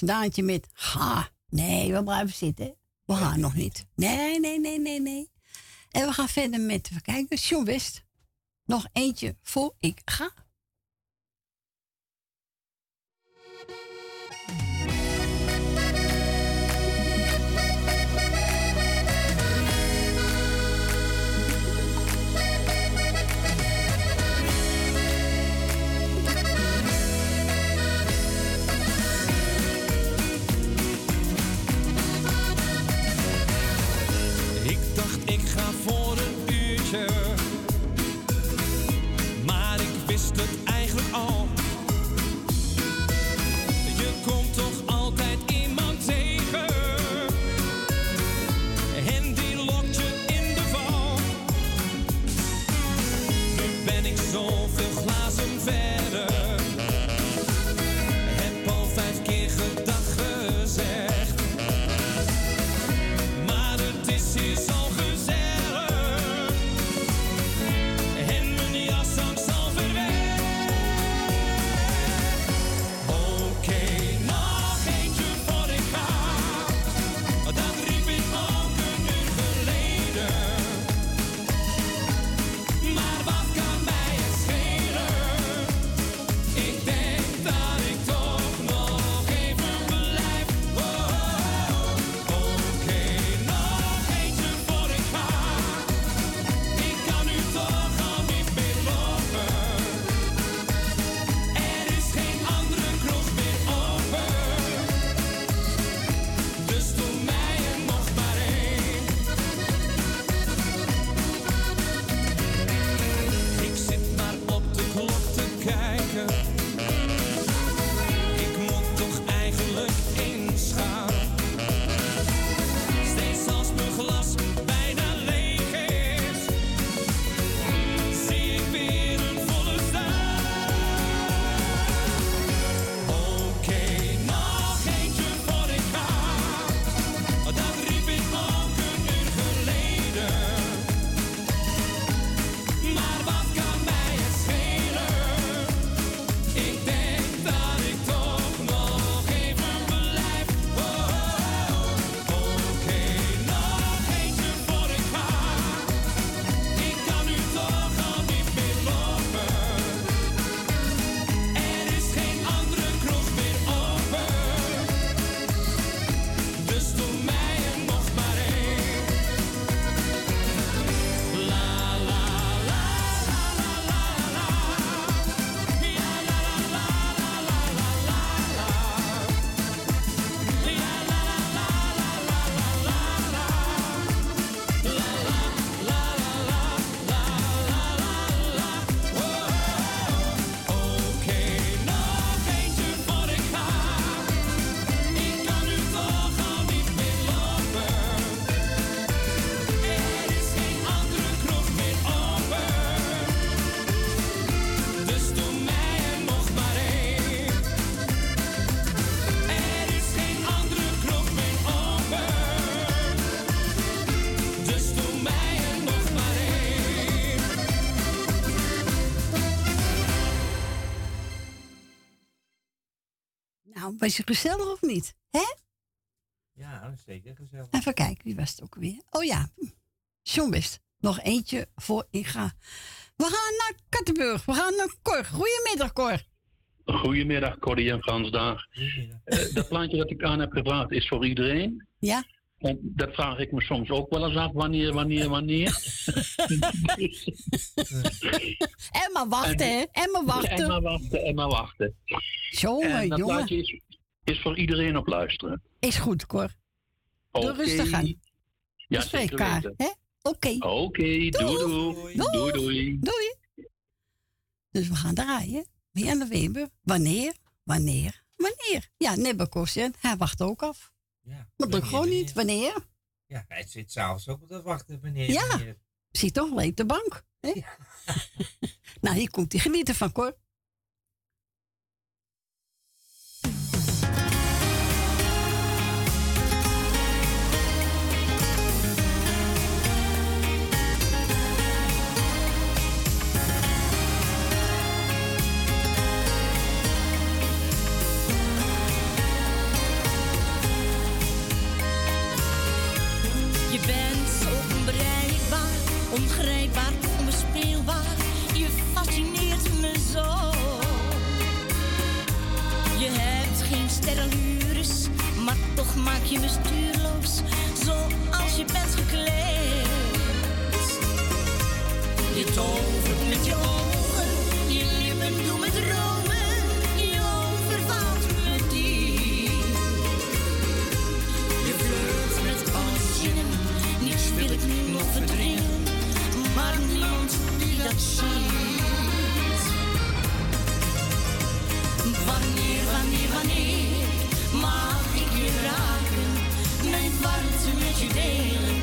Daantje met ga. Nee, we blijven zitten. We gaan nog niet. Nee, nee, nee, nee, nee. En we gaan verder met, even kijken, John West. Nog eentje voor ik ga. Het eigenlijk al. Was je gezellig of niet? Hè? Ja, dat is zeker gezellig. Even kijken, wie was het ook weer? Oh ja, John West. Nog eentje voor ik ga. We gaan naar Kattenburg. We gaan naar Cor. Goedemiddag, Cor. Goedemiddag, Corrie en Frans daar. Eh, dat plaatje dat ik aan heb gevraagd is voor iedereen. Ja. En dat vraag ik me soms ook wel eens af. Wanneer, wanneer, wanneer? En maar wachten, hè? En maar wachten. En maar wachten, en maar wachten. Jongen, en dat jongen. plaatje is, is voor iedereen op luisteren. Is goed, Cor. Doe Oké. rustig aan. Ja, We spreken zeker elkaar, weten. hè? Oké. Oké, doei doei. Doei doei. Doei. Dus we gaan draaien. Weer de Weber. Wanneer? Wanneer? Wanneer? Ja, Nebbekosten. Hij wacht ook af. Ja, Dat lukt gewoon niet. Wanneer? Ja, hij zit s'avonds ook op te wachten wanneer. Ja. wanneer. Zit toch leeg de bank. Hè? nou, hier komt hij genieten van Cor. Maak je me stuurloos. Zoals je bent gekleed. Je tovert met je ogen, je lippen doen me dromen. Je overvalt me diep. Je flirt met alle zinnen, niets wil ik nu nog verdringen, maar niemand die dat ziet. Warmte met je delen?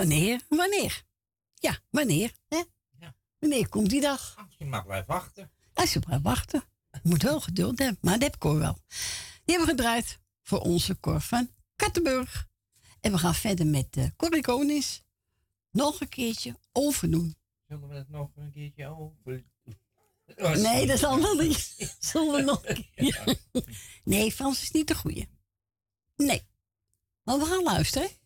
Wanneer, wanneer? Ja, wanneer, hè? Wanneer komt die dag? Je mag blijven wachten. Als je blijft wachten. Je moet wel geduld hebben, maar dat heb Cor wel. Die hebben we gedraaid voor onze Cor van Kattenburg. En we gaan verder met de Corrie Konings. Nog een keertje overdoen. Zullen we het nog een keertje over? Nee, dat is allemaal niet. Zullen we nog een keer? Nee, Frans is niet de goeie. Nee. Maar we gaan luisteren.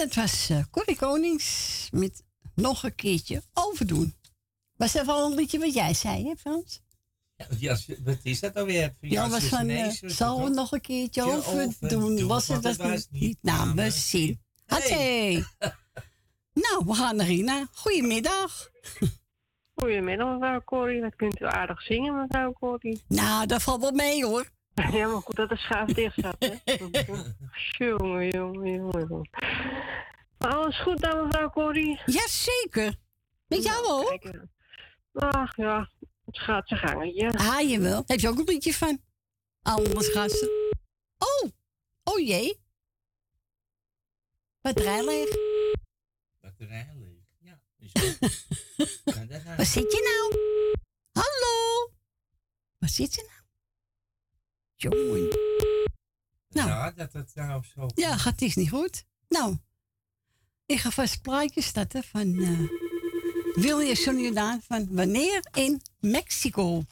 Dat was eh Corrie Konings met nog een keertje overdoen. Was dat wel een liedje wat jij zei, hè Frans? Ja, ja, wat is dat alweer? Ja, was van, eh, zal het we nog een keertje overdoen? overdoen, Was het dat was niet, mijn zin? Hatsé! nou, we gaan naar Rina. Goedemiddag. Goedemiddag, mevrouw Corrie. Dat kunt u aardig zingen, mevrouw Corrie. Nou, dat valt wel mee hoor. Ja, maar goed dat de schaaf dicht zat, hè. jongen, jongen, jongen. alles goed dan, mevrouw Corrie? Jazeker. Met jou ook? Ach ja, het gaat zijn gangetje. Ah, jawel. Heb je ook een liedje van? Anders gasten. Oh, oh jee. Batterij leeg. Batterij leeg. Ja, nou? Waar zit je nou? Hallo? Waar zit je nou? Jongen. Nou. Ja, dat het nou zo... Ja, gaat is niet goed. Nou, ik ga vast plaatjes starten van uh, William Sonjordaan van Wanneer in Mexico.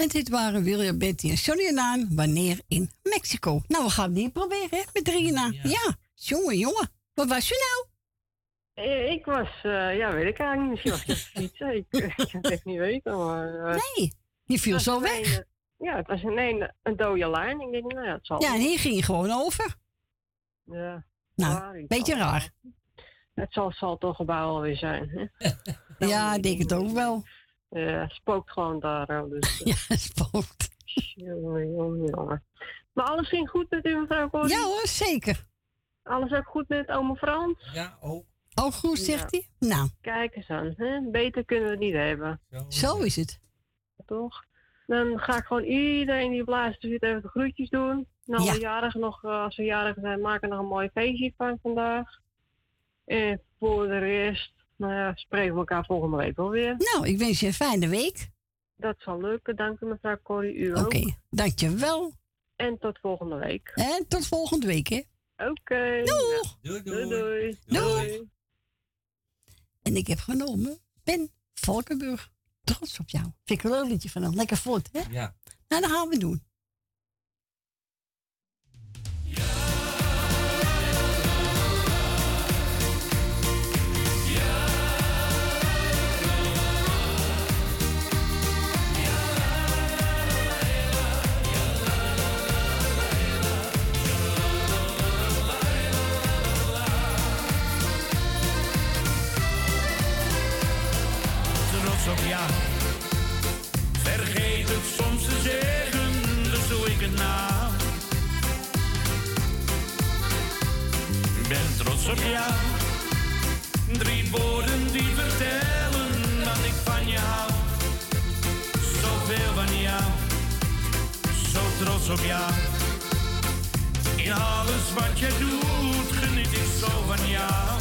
En dit waren William, Betty en Aan. Wanneer in Mexico. Nou, we gaan die proberen, hè? Met drieën na. Ja. jongen, jongen. Wat was u nou? Eh, Ik was, eh, ja, weet ik eigenlijk niet. Misschien was ik fietsen. Ik, ik kan het echt niet weten, maar... eh, Nee, je viel zo weg. een, ja, het was een, een, een dode lijn. Ik denk, nou ja, het zal Ja, en hier ging je gewoon over. Ja. Nou, beetje raar. Het zal, zal toch gebouw alweer zijn, hè? Ja, ik denk het ook wel. Ja, spookt gewoon daar. Dus, ja, spookt. Jongen, jongen, jongen. Maar alles ging goed met u, mevrouw Corrie? Ja hoor, zeker. Alles ook goed met oma Frans? Ja, ook. Ook goed, zegt hij. Nou, Kijk eens aan, hè? beter kunnen we het niet hebben. zo is het. Toch? Dan ga ik gewoon iedereen die op laatste zit even de groetjes doen. Nou, Ja. de jarigen nog, eh, als ze jarig zijn, maken er nog een mooi feestje van vandaag. En voor de rest, nou ja, spreken we elkaar volgende week wel weer. Nou, ik wens je een fijne week. Dat zal lukken. Dank u mevrouw Corrie, u ook. Oké, dankjewel. En tot volgende week. En tot volgende week, hè. Oké. Doeg. Doei, doei. doei. Doei. En ik heb genomen Ben Valkenburg. Trots op jou. Vind ik een leuk liedje van hem. Lekker voort, hè? Ja. Nou, dat gaan we doen. Op jou. In alles wat je doet, geniet ik zo van jou.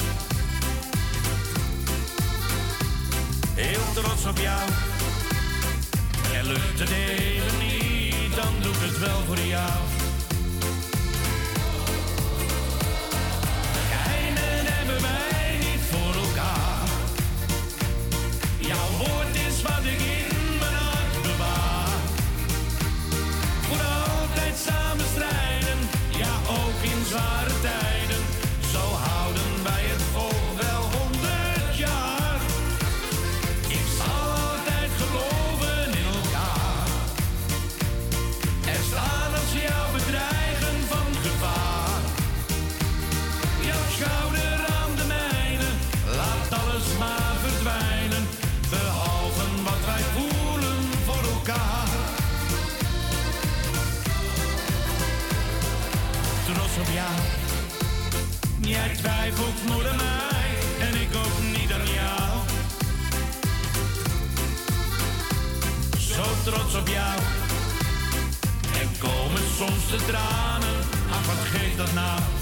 Heel trots op jou. En lukt het even niet, dan doe ik het wel voor jou. Aan mij en ik ook niet aan jou. Zo trots op jou. Er komen soms de tranen, ach wat geeft dat nou?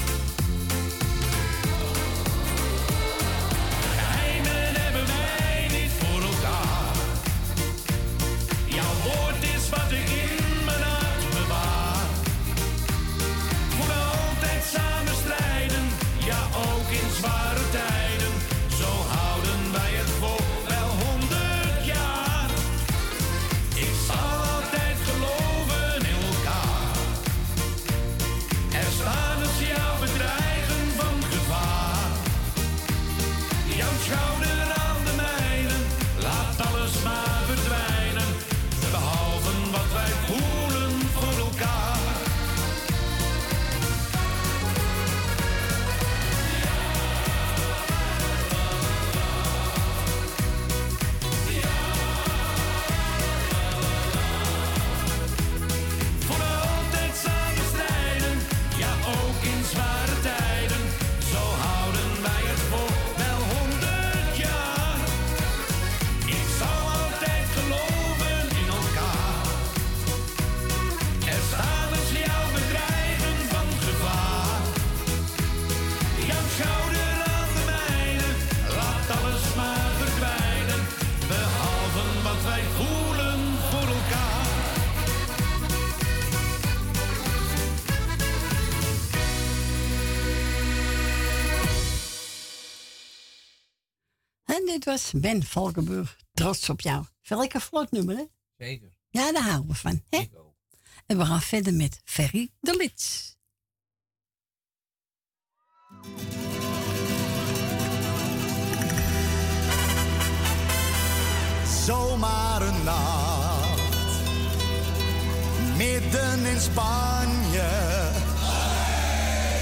Was Ben Valkenburg. Trots op jou. Welke vlot nummer, hè? Zeker. Ja, daar houden we van. Hè? En we gaan verder met Ferry de Lits. Zomaar een nacht, midden in Spanje.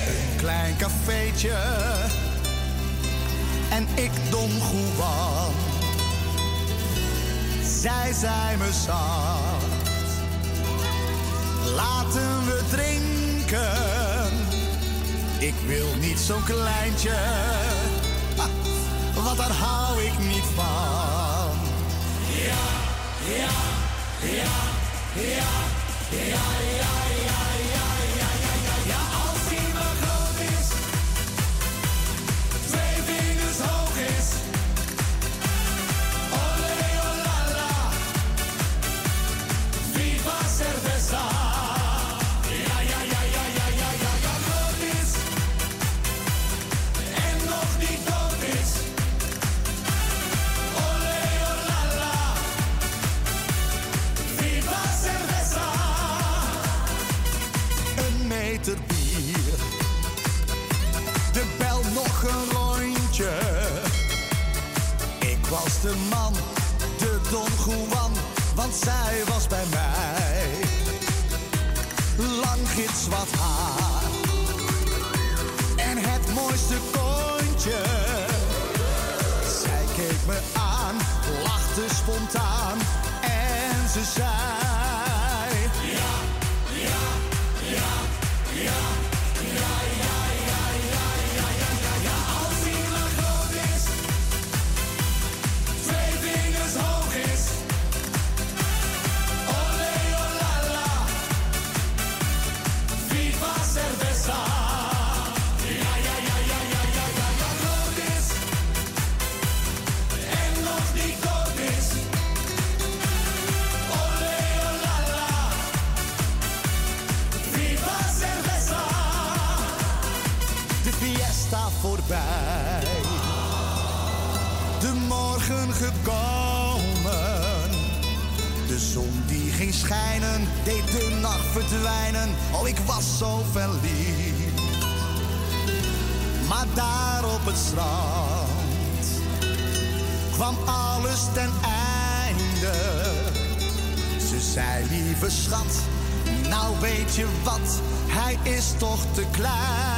Een klein cafeetje en ik Don Juan. Zij zijn me zacht. Laten we drinken. Ik wil niet zo'n kleintje, want daar hou ik niet van. Ja, ja, ja, ja, ja. ja. Zij was bij mij. Lang gitzwart haar en het mooiste kontje. Zij keek me aan, lachte spontaan en ze zei: deed de nacht verdwijnen. Oh, ik was zo verliefd. Maar daar op het strand kwam alles ten einde. Ze zei, lieve schat, nou weet je wat, hij is toch te klein.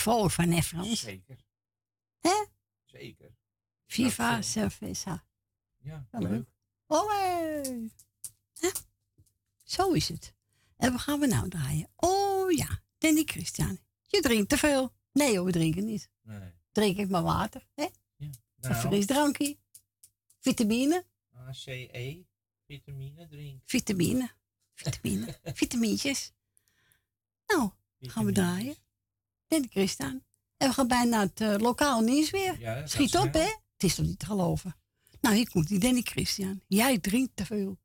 Vrolijk van, hè Frans? Zeker. Hè? Zeker. Viva Dat, eh, cerveza. Ja, Ja, leuk. Olé! Hè? Zo is het. En wat gaan we nou draaien? Oh ja, Danny Christian. Je drinkt te veel. Nee hoor, we drinken niet. Nee. Drink ik maar water, hè? Een Nou, frisdrankje. Vitamine. ACE, vitamine drink. Vitamine. Vitamine. Vitamintjes. Nou, gaan we draaien. Danny Christian. En we gaan bijna naar het eh, lokaal nieuws weer. Ja, Schiet op, hè? Het is toch niet te geloven. Nou, hier komt die Danny Christian. Jij drinkt te veel.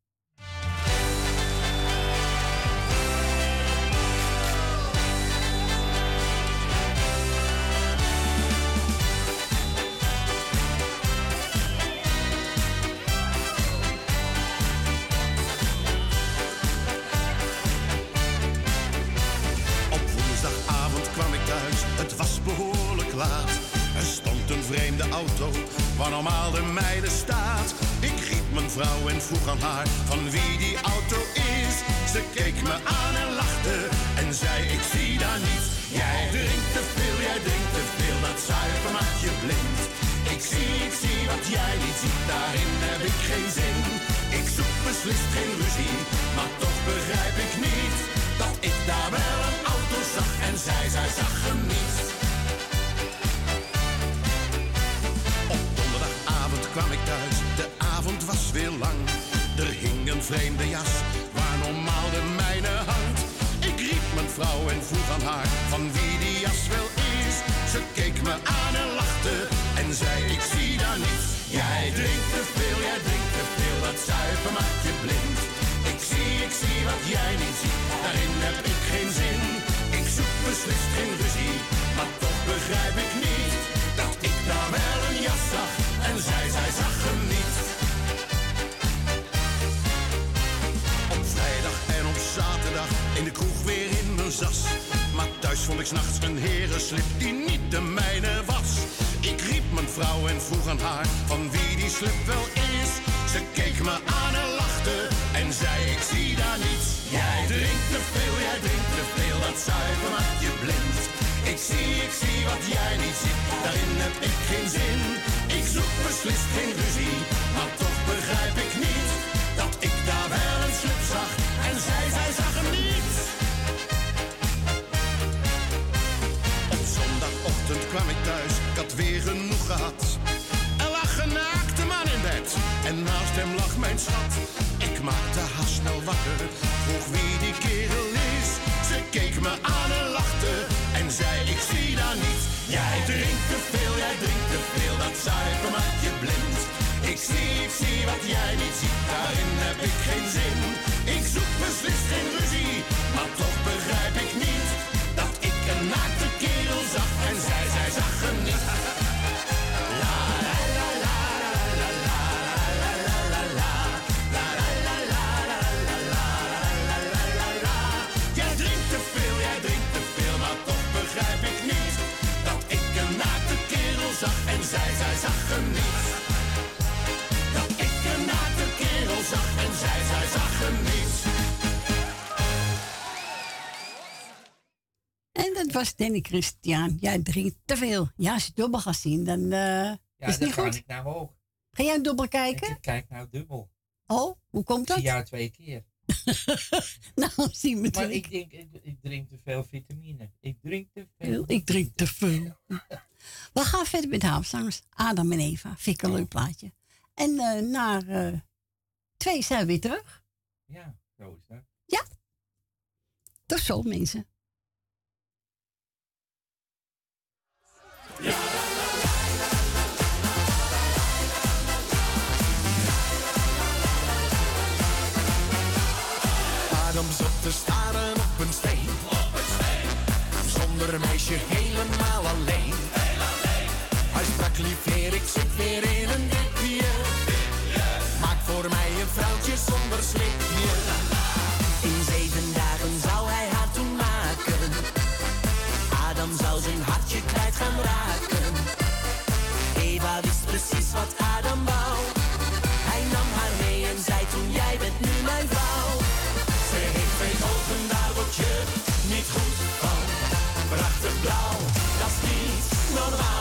Auto waar normaal de meiden staat. Ik riep mijn vrouw en vroeg aan haar van wie die auto is. Ze keek me aan en lachte en zei ik zie daar niets. Jij drinkt te veel, jij drinkt te veel, dat zuiver maakt je blind. ik zie, ik zie wat jij niet ziet, daarin heb ik geen zin. Ik zoek beslist geen ruzie, maar toch begrijp ik niet dat ik daar wel een auto zag en zij, zij zag hem niet. Kwam ik thuis, de avond was weer lang. Er hing een vreemde jas, waar normaal de mijne hangt. Ik riep mijn vrouw en vroeg aan haar van wie die jas wel is. Ze keek me aan en lachte en zei ik zie daar niets. Jij drinkt te veel, jij drinkt te veel, dat zuipen maakt je blind. Ik zie, ik zie wat jij niet ziet, daarin heb ik geen zin. Ik zoek beslist geen ruzie, maar toch begrijp ik niet en zij, zij zag hem niet. Op vrijdag en op zaterdag in de kroeg weer in mijn zas. Maar thuis vond ik s'nachts een herenslip die niet de mijne was. Ik riep mijn vrouw en vroeg aan haar van wie die slip wel is. Ze keek me aan en lachte en zei ik zie daar niets. Jij drinkt te veel, jij drinkt te veel, dat zuiver maakt je blind. Ik zie, ik zie wat jij niet ziet, daarin heb ik geen zin. Ik zoek beslist geen ruzie, maar toch begrijp ik niet dat ik daar wel een slip zag en zij, zij zag hem niet. Op zondagochtend kwam ik thuis, ik had weer genoeg gehad. Er lag een naakte man in bed en naast hem lag mijn schat. Ik maakte haar snel wakker, vroeg wie die kerel is. Ze keek me aan je blind. Ik zie, ik zie wat jij niet ziet, daarin heb ik geen zin. Ik zoek beslist geen ruzie, maar toch begrijp ik niet dat ik een naakte zag en zij, zij zag hem niet. Dat ik een naakte kerel zag en zij, zij zag hem niet. En dat was Danny Christian. Jij drinkt te veel. Ja, als je dubbel gaat zien, dan eh Ja, is het niet ga goed. ik nou ook. Ga jij dubbel kijken? Ik kijk nou dubbel. Oh, hoe komt dat? Jou twee keer. nou, zie me Maar ik, denk, ik, ik drink te veel vitamine. Ik drink te. Veel, Ik drink te veel. We gaan verder met Haamstangers. Adam en Eva. Vind ik een leuk plaatje. En eh naar eh, twee zijn we weer terug. Ja, zo is dat. Ja. Tot zo, mensen. Adam zat te staren op een steen. Zonder een meisje helemaal alleen. Hij sprak lief heer, ik zit weer in een dipje. Maak voor mij een vrouwtje zonder slipje. In zeven dagen zou hij haar toen maken. Adam zou zijn hartje kwijt gaan raken. Eva wist precies wat Adam wou. Hij nam haar mee en zei toen jij bent nu mijn vrouw. Ze heeft twee ogen, daar word je niet goed van. Prachtig blauw, dat is niet normaal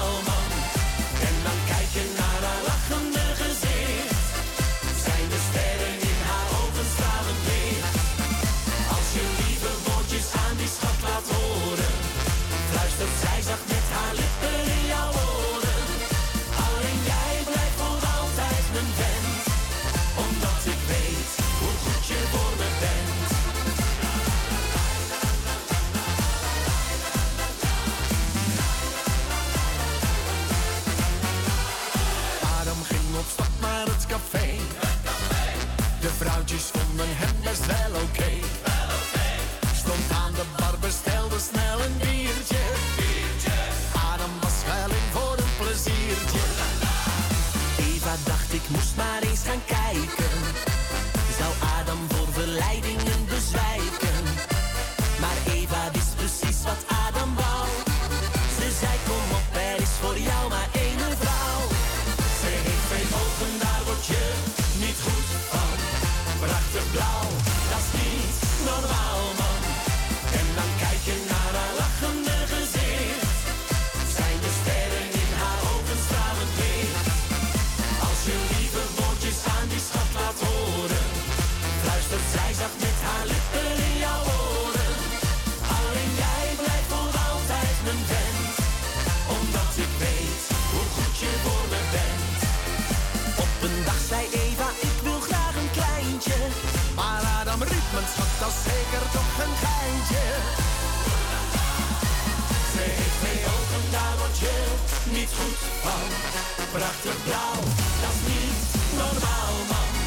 moest maar eens gaan kijken. Schat had zeker toch een geintje. Ze heeft mij ook een je niet goed van. Prachtig blauw, dat is niet normaal man.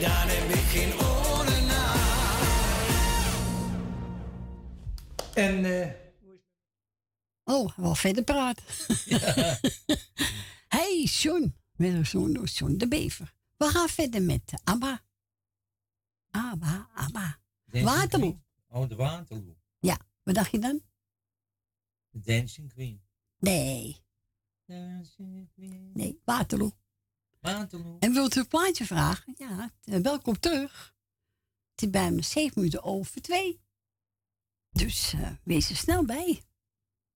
Daar heb ik geen oren naar. En eh, Oh, wel verder praten. hey, John. Een zoon John de Bever. We gaan verder met ABBA. ABBA, ABBA. Waterloo. Oh, de Waterloo. Ja, wat dacht je dan? De Dancing Queen. Nee, Dancing Queen. nee, Waterloo. En wilt u een plaatje vragen? Ja, eh, welkom terug. Het is bij me zeven minuten over twee. Dus eh, wees er snel bij.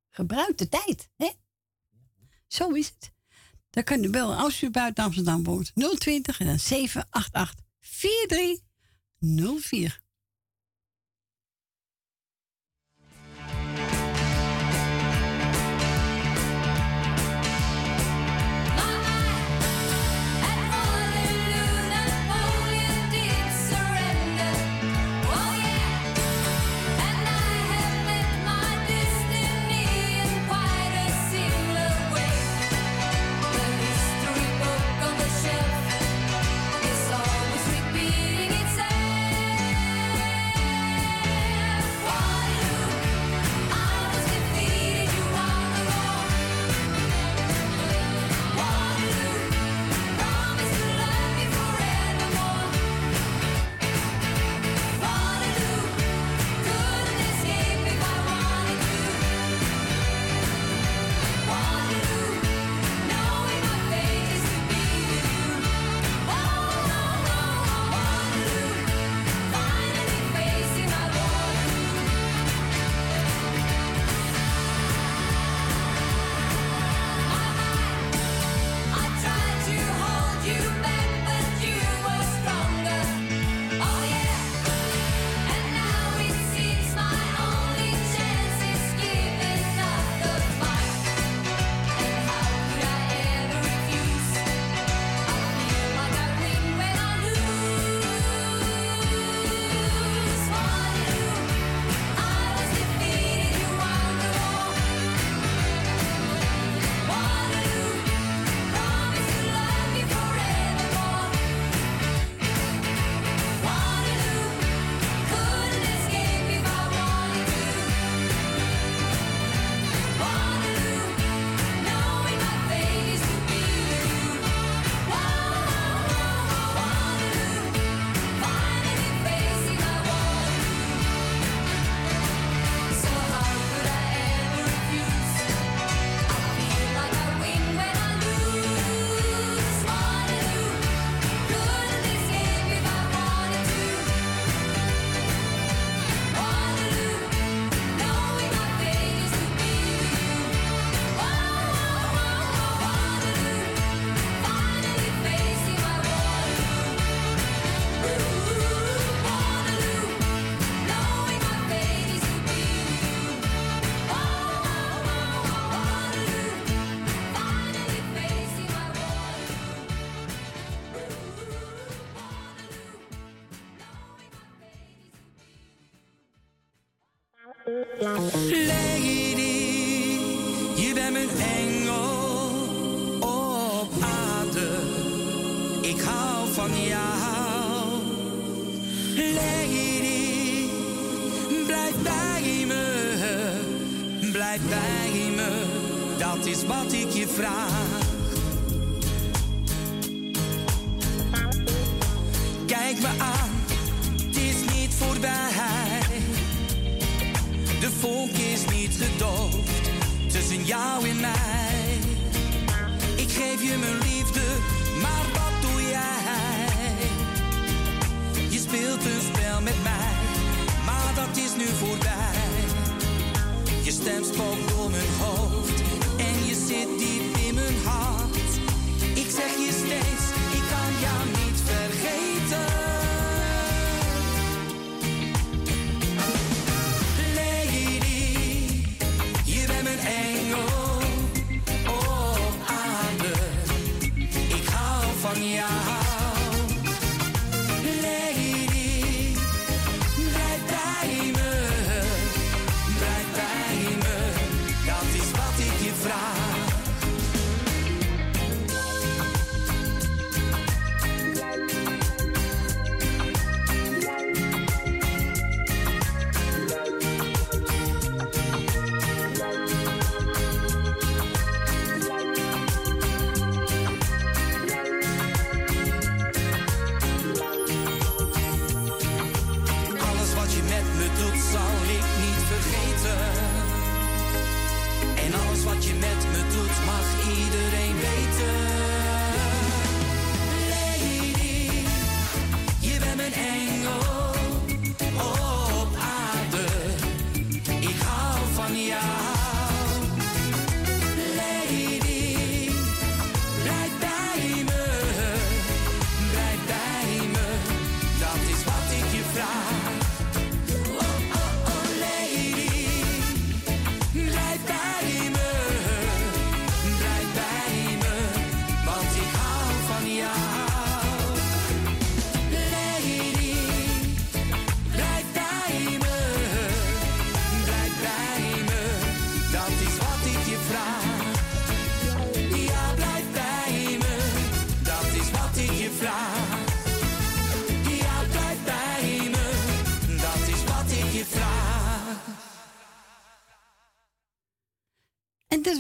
Gebruik de tijd, hè? Zo is het. Dan kan u bellen als u buiten Amsterdam woont. 020 en dan 788 4304.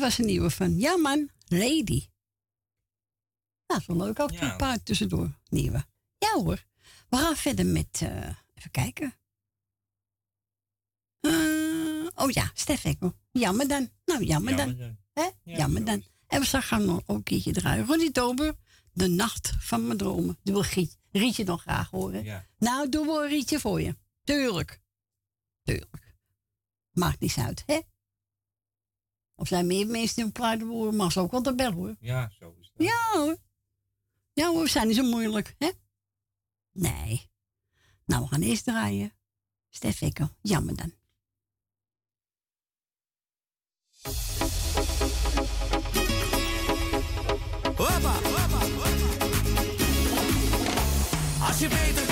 was een nieuwe van. Ja, man, Lady. Nou, zo leuk ook. Een paar tussendoor nieuwe. Ja hoor. We gaan verder met. Eh, even kijken. Eh, oh ja, Stef Jammer dan. Nou, jammer, dan. Hè? Jammer dan. En we gaan nog ook een keertje draaien. Ronnie Tober, De Nacht van Mijn Dromen. Doe een Rietje, rietje nog graag horen. Nou, doen we een Rietje voor je. Tuurlijk. Tuurlijk. Maakt niets uit, hè? Of zijn meer mensen in op maar ze ook wel hoor. Ja, zo is dat. Ja hoor. Ja hoor, we zijn niet zo moeilijk, hè? Nee. Nou, we gaan eerst draaien. Stef Ekkel, jammer dan. Hoppa, hoppa, je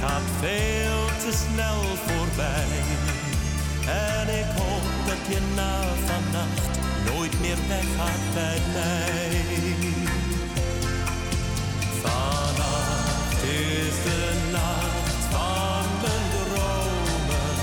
gaat veel te snel voorbij. En ik hoop dat je na vannacht nooit meer weggaat bij mij. Vannacht is de nacht van mijn dromen.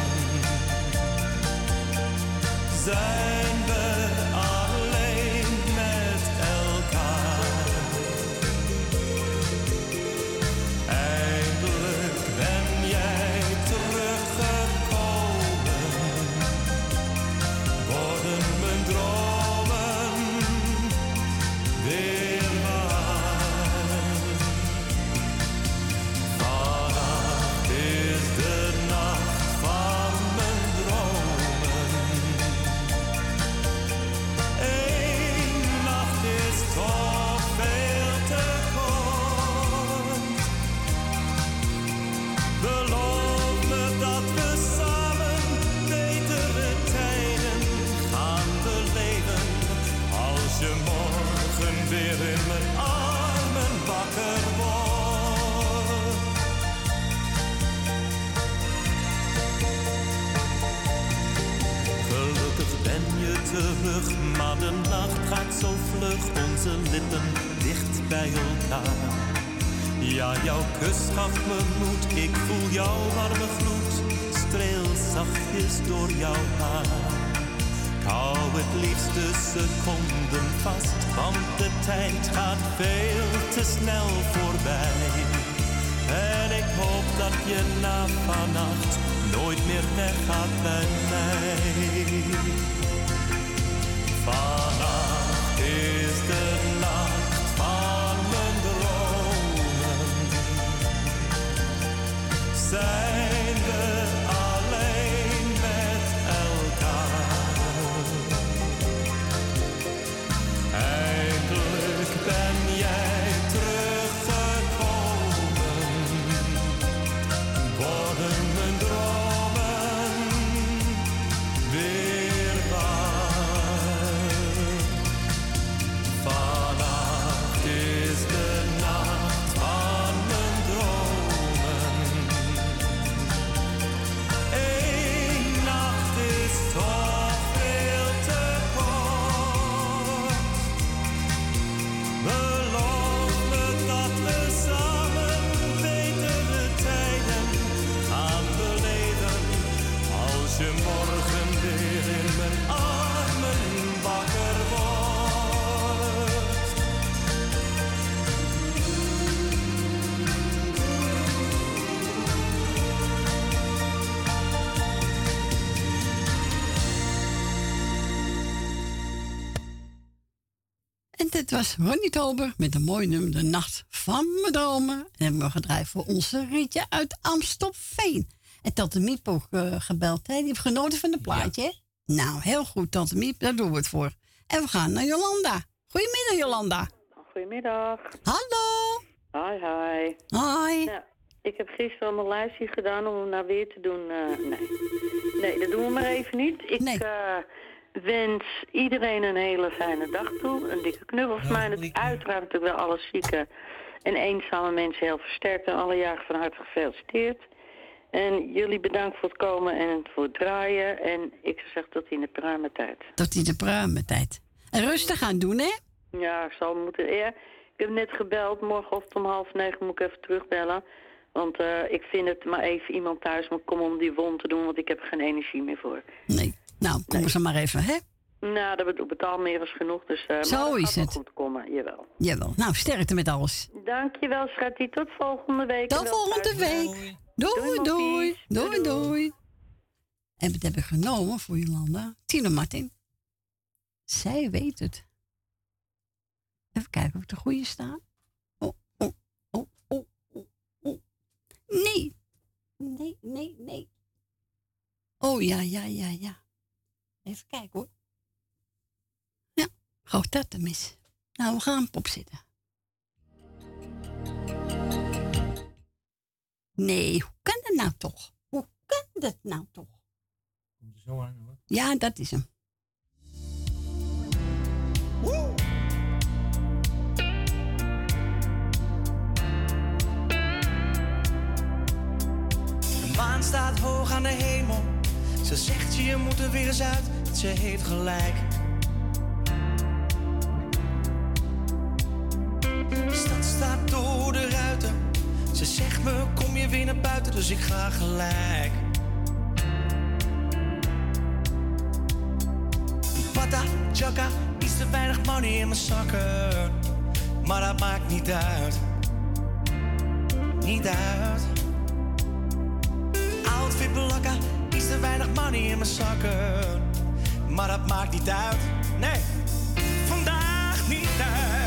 Maar de nacht gaat zo vlug, onze lippen dicht bij elkaar. Ja, jouw kus gaf me moed, ik voel jouw warme gloed, streel zachtjes door jouw haar. Hou het liefst de seconden vast, want de tijd gaat veel te snel voorbij. En ik hoop dat je na vannacht nooit meer weggaat bij mij. Vannacht is de was Ronnie Tober met een mooi nummer De Nacht van mijn dromen. En hebben we gedraaid voor onze Rietje uit Amstelveen. En Tante Miep ook eh, gebeld. Hè? Die heeft genoten van het plaatje. hè? Nou, heel goed, Tante Miep. Daar doen we het voor. En we gaan naar Jolanda. Goedemiddag, Jolanda. Goedemiddag. Hallo. Hi, hi. Hoi. Nou, ik heb gisteren al mijn lijstje gedaan om hem nou weer te doen. eh, nee. nee, dat doen we maar even niet. Ik eh, wens iedereen een hele fijne dag toe. Een dikke knuffel van mij. En het uiteraard natuurlijk wel alle zieke en eenzame mensen heel versterkt. En alle jaren van harte gefeliciteerd. En jullie bedankt voor het komen en voor het draaien. En ik zou zeggen tot in de pruime tijd. Tot die de pruimentijd. En rustig aan doen, hè? Ja, ik zal moeten. Ja, ik heb net gebeld. Morgenochtend om half negen moet ik even terugbellen. Want eh, ik vind het maar even iemand thuis moet komen om die wond te doen. Want ik heb er geen energie meer voor. Nou, kom eens maar even, hè? Nou, dat bet- betaal meer als genoeg. Dus eh, Zo maar is het. goed komen, jawel. Jawel. Nou, sterkte met alles. Dankjewel, Schattie. Tot volgende week. Tot volgende week. Doei, doei. Doei, doei. En we hebben genomen voor Jolanda. Tino Martin. Zij weet het. Even kijken of ik de goede sta. Oh, oh, oh, oh, oh, oh. Nee. Nee, nee, nee. Oh, ja, ja, ja, ja. Even kijken hoor. Ja, gaat dat te mis. Nou, we gaan op zitten. Nee, hoe kan dat nou toch? Hoe kan dat nou toch? Komt er zo aan hoor. Ja, dat is hem. De maan staat hoog aan de hemel. Ze zegt je, moet er weer eens uit. Ze heeft gelijk. De stad staat door de ruiten. Ze zegt me, kom je weer naar buiten, dus ik ga gelijk. Pata, chaka, iets te weinig money in mijn zakken. Maar dat maakt niet uit. Niet uit. Outfit belakka, iets te weinig money in mijn zakken. Maar dat maakt niet uit. Nee, vandaag niet uit.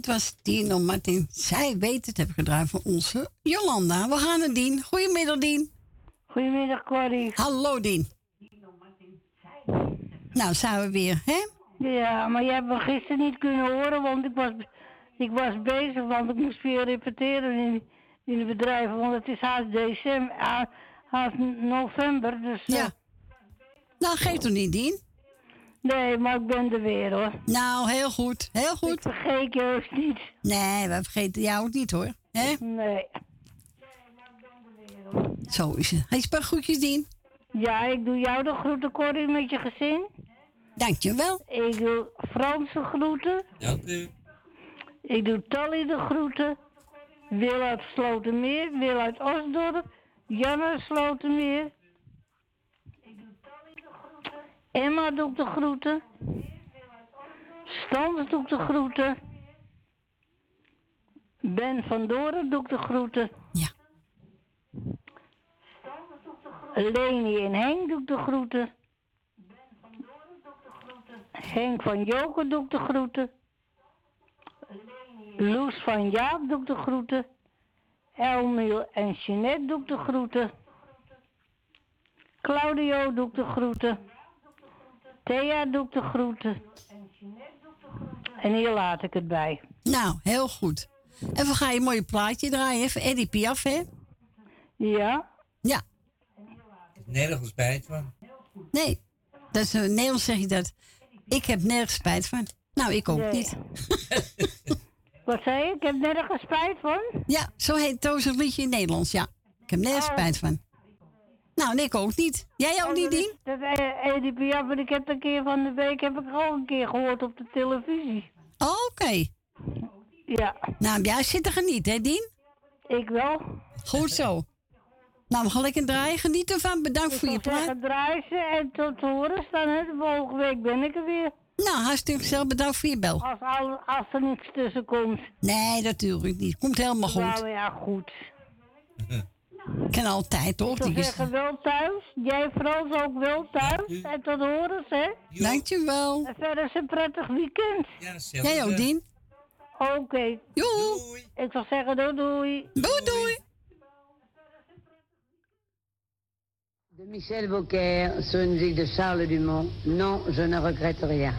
Dat was Dino Martin. Zij weet het, heb ik gedraaid voor onze Jolanda. We gaan naar Dien. Goedemiddag, Dien. Goedemiddag, Corrie. Hallo, Dien. Nou, zijn we weer, hè? Ja, maar je hebt me gisteren niet kunnen horen, want ik was, ik was bezig, want ik moest veel repeteren in, in de bedrijven, want het is haast december, ha- haast november, dus... Ja. Nou, geef toch niet, Dien? Nee, maar ik ben er weer, hoor. Nou, heel goed, heel goed. Ik vergeet je heus niet. Nee, we vergeten jou ook niet, hoor. hè? Nee. Zo is het. Hij sprak groetjes, Dien. Ja, ik doe jou de groeten, Corrie, met je gezin. Dankjewel. Ik doe Franse groeten. Dank u. Ik doe Tally de groeten. Wil uit Slotermeer, Wil uit Osdorp, Jan uit Slotermeer. Emma doet de groeten. Stans doet de groeten. Ben van Doren doet de groeten. Ja. Leni en Henk doet de groeten. Henk van Joker doet de groeten. Loes van Jaap doet de groeten. Elmiel en Jeanette doet de groeten. Claudio doet de groeten. Thea doet de groeten. En hier laat ik het bij. Nou, heel goed. En we gaan je een mooie plaatje draaien, even Eddie Piaf, hè? Ja. Ja. Nergens spijt van. Nee, dat is, in Nederlands zeg je dat. Ik heb nergens spijt van. Nou, ik ook Nee. niet. Wat zei je? Ik heb nergens spijt van. Ja, zo heet het zo'n liedje in Nederlands, ja. Ik heb nergens Oh. spijt van. Nou, en ik ook niet. Jij ook niet, Dien? Dat Piaf, en ik heb een keer van de week heb ik ook een keer gehoord op de televisie. Oh, Oké. Ja. Nou, jij zit er niet, hè, Dien? Ik wel. Goed zo. Nou, we gaan lekker draaien. Geniet ervan. Bedankt voor je Ik zou plaat. zeggen, draai ze en tot horen staan. Hè. De volgende week ben ik er weer. Nou, hartstikke zelf bedankt voor je bel. Als, al, als er niks tussen komt. Nee, natuurlijk niet. Komt helemaal goed. Nou ja, goed. Kan altijd, toch? Ik zou Die is... zeggen, wel thuis. Jij Frans ook wel thuis. En tot horen, hè. Dankjewel. En verder een prettig weekend. Ja, Jij ook, Dien? Oké. Doei. Ik zou zeggen, doei doei. Doei doei. De Michel Beaucaire sur une musique de Charles Dumont. Non, je ne regrette rien.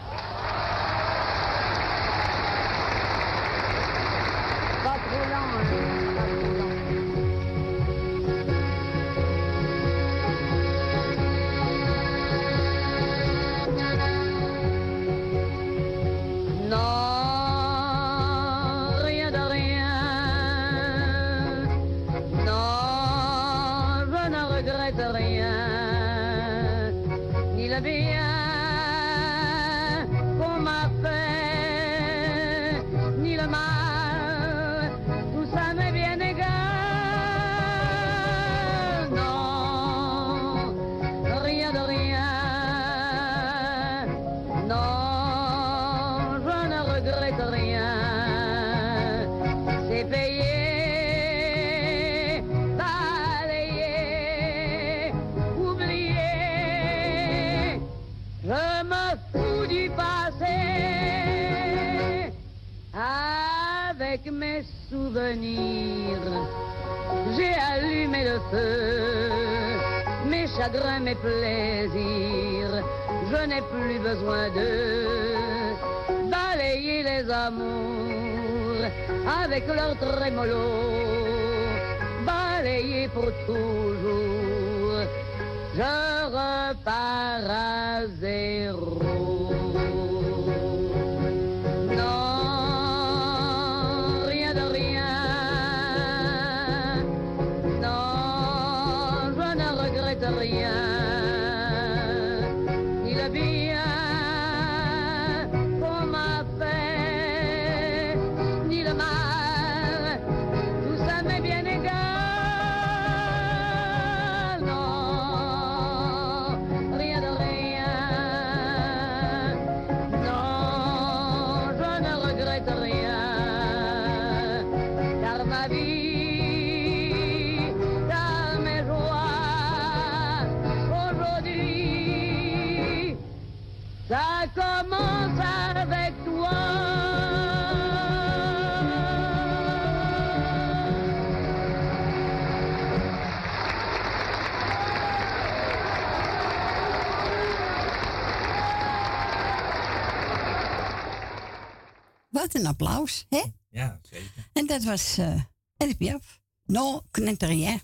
Dat was eh Edith Piaf. No, knetterien.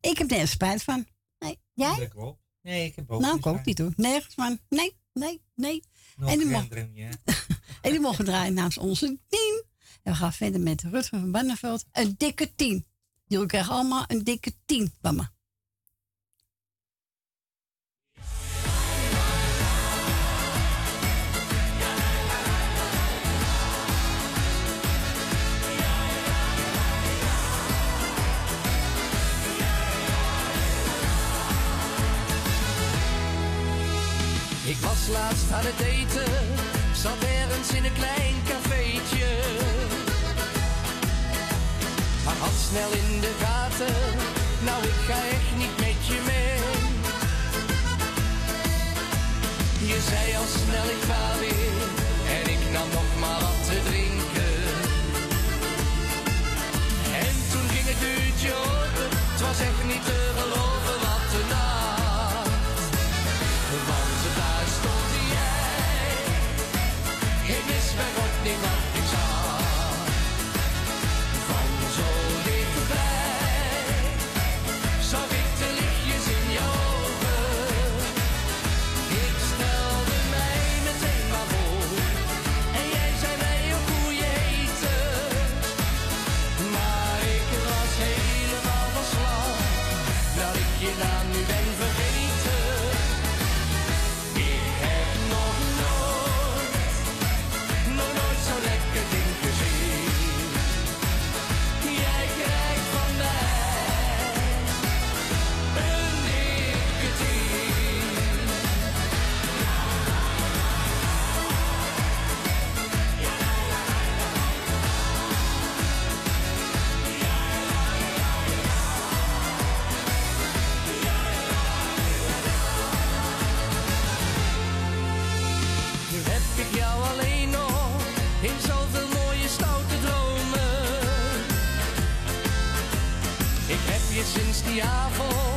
Ik heb nergens spijt van. Nee, jij? Op. Nee, ik heb ook Nou, ik ook niet hoor. Nergens van. Nee, nee, nee. En die, ja. en die mogen draaien namens onze team. En we gaan verder met Rutger van Banneveld. Een dikke tien. Jullie krijgen allemaal een dikke tien van me. Ik was laatst aan het eten, zat ergens in een klein cafeetje. Maar had snel in de gaten, nou ik ga echt niet met je mee. Je zei al snel ik ga die avond.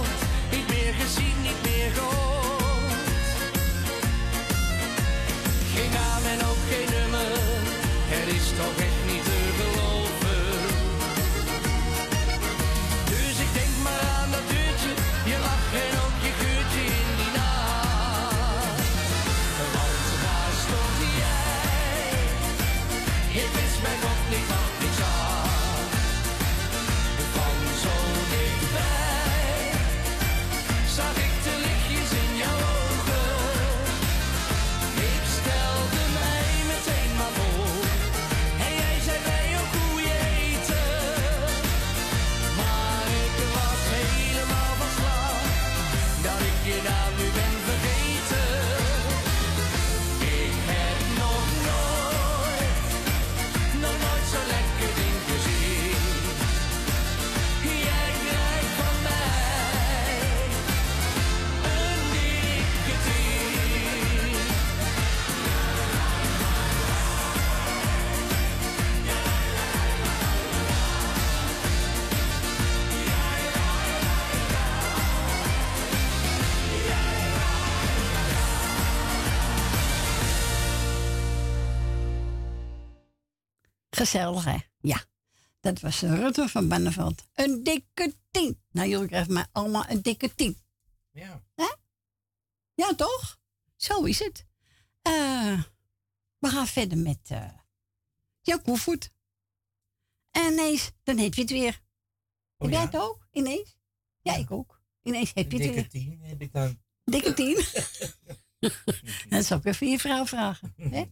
Gezellig, hè? Ja. Dat was Rutte van Benneveld. Een dikke tien. Nou, jullie krijgen mij allemaal een dikke tien. Ja. Hè? Ja, toch? Zo is het. Eh, we gaan verder met eh, uh, jouw koelvoet. En ineens, dan heb je het weer. Oh, jij het ook? Ineens? Ja, ik ook. Ineens heb je het weer. Dikke tien heb ik dan. Dikke tien? dat zal ik even je vrouw vragen. Hè?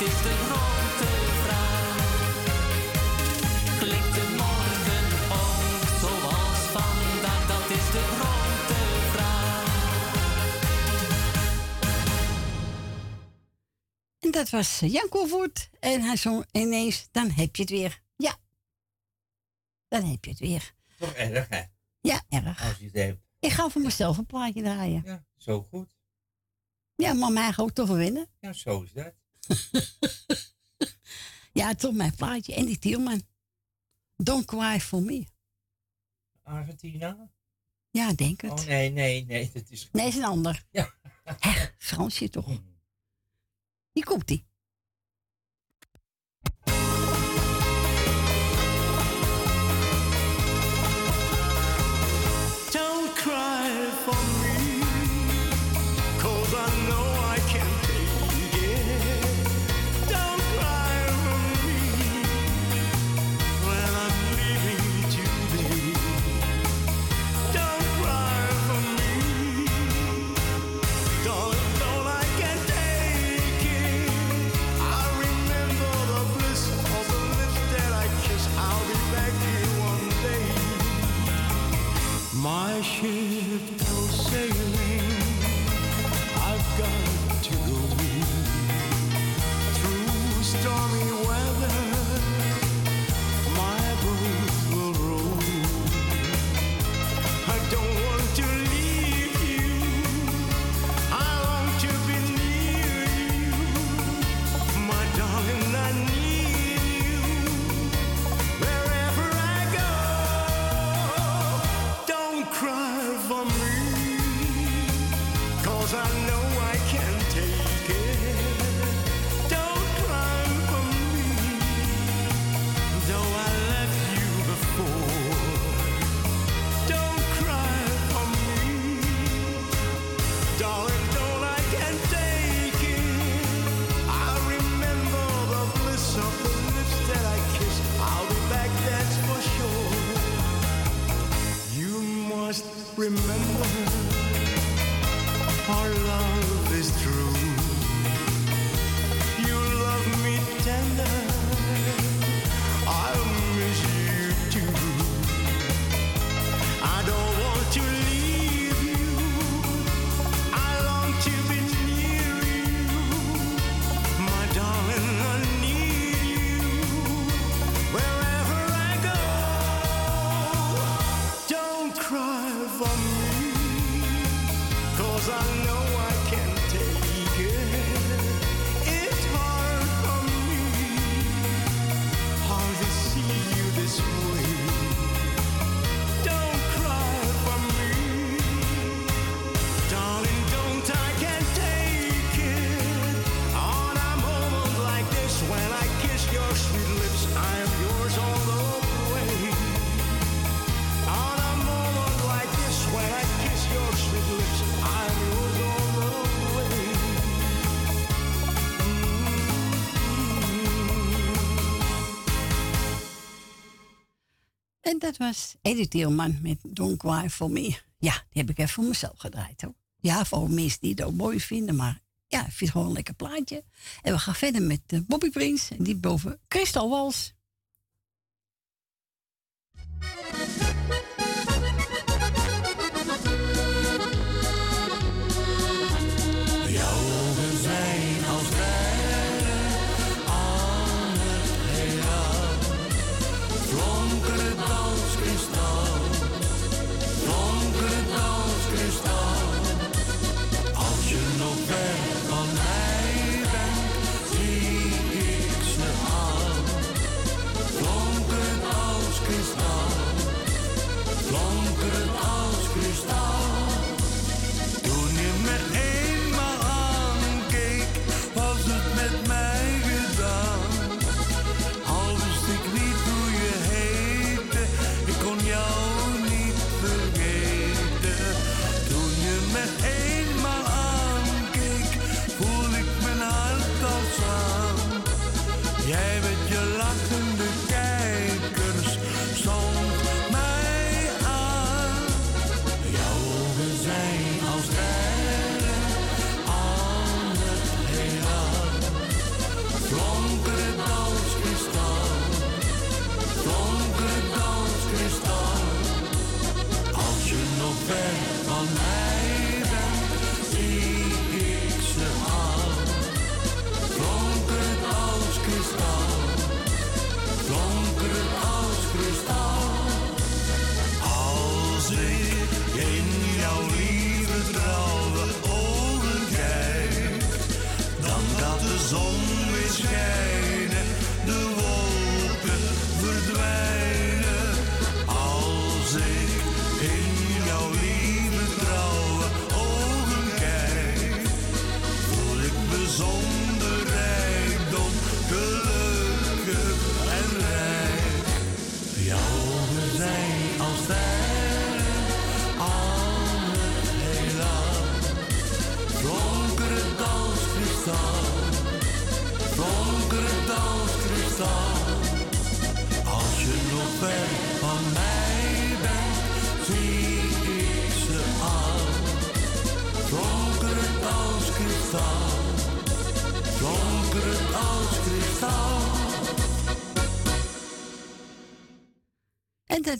Het is de grote vraag. Klik de morgen ook zoals vandaag? Dat is de grote vraag. En dat was Jan Koolvoort. En hij zong ineens, dan heb je het weer. Ja. Dan heb je het weer. Toch erg, hè? Ja, erg. Als je het hebt. Ik ga voor mezelf een plaatje draaien. Ja, zo goed. Ja, maar mij ook toch winnen. Ja, zo is dat. ja, toch mijn plaatje. En die Tielman. Don't cry for me. Argentina? Ja, denk het. Oh nee, nee, nee. Dat is... Nee, is een ander. Ja. Hè, Fransje toch. Hmm. Die komt-ie. My ship remember. dat was Edith met Don't Cry For Me. Ja, die heb ik even voor mezelf gedraaid hoor. Ja, voor mensen die het ook mooi vinden, maar ja, ik vind het gewoon een lekker plaatje. En we gaan verder met uh, Bobby Prince en die boven Crystal Wals. friend all night.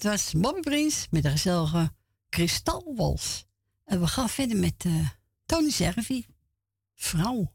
dat was Mobbyprins met haar gezellige kristalwals. En we gaan verder met eh, Tony Servi, vrouw.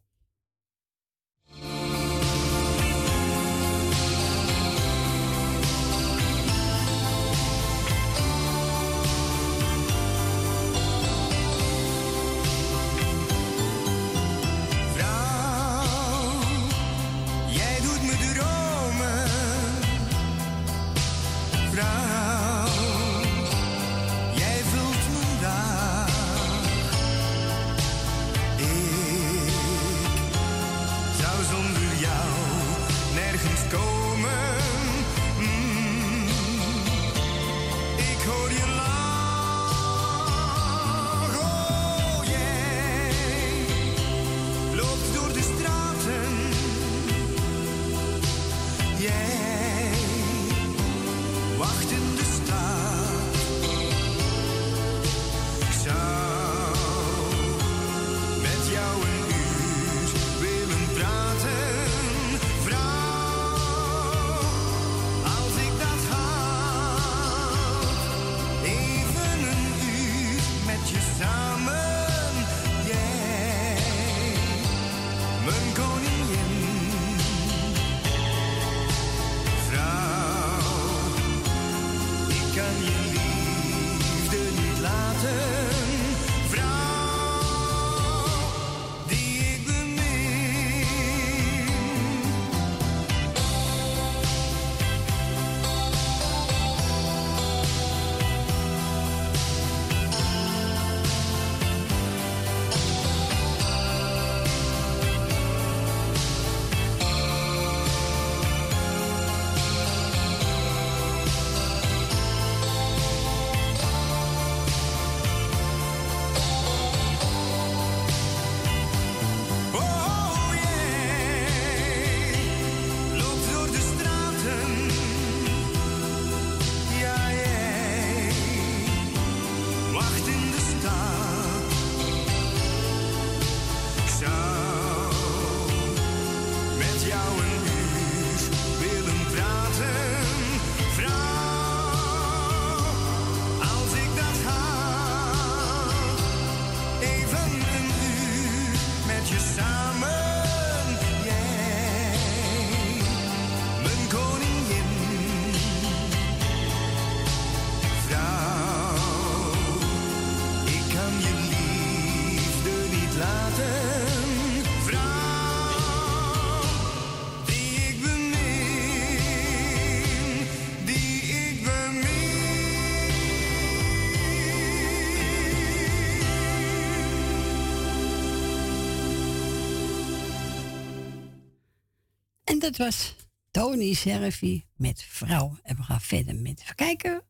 dat was Tony Servi met Vrouw. En we gaan verder met even kijken.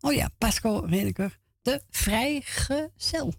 Oh ja, Pascal Redeker, de vrijgezel.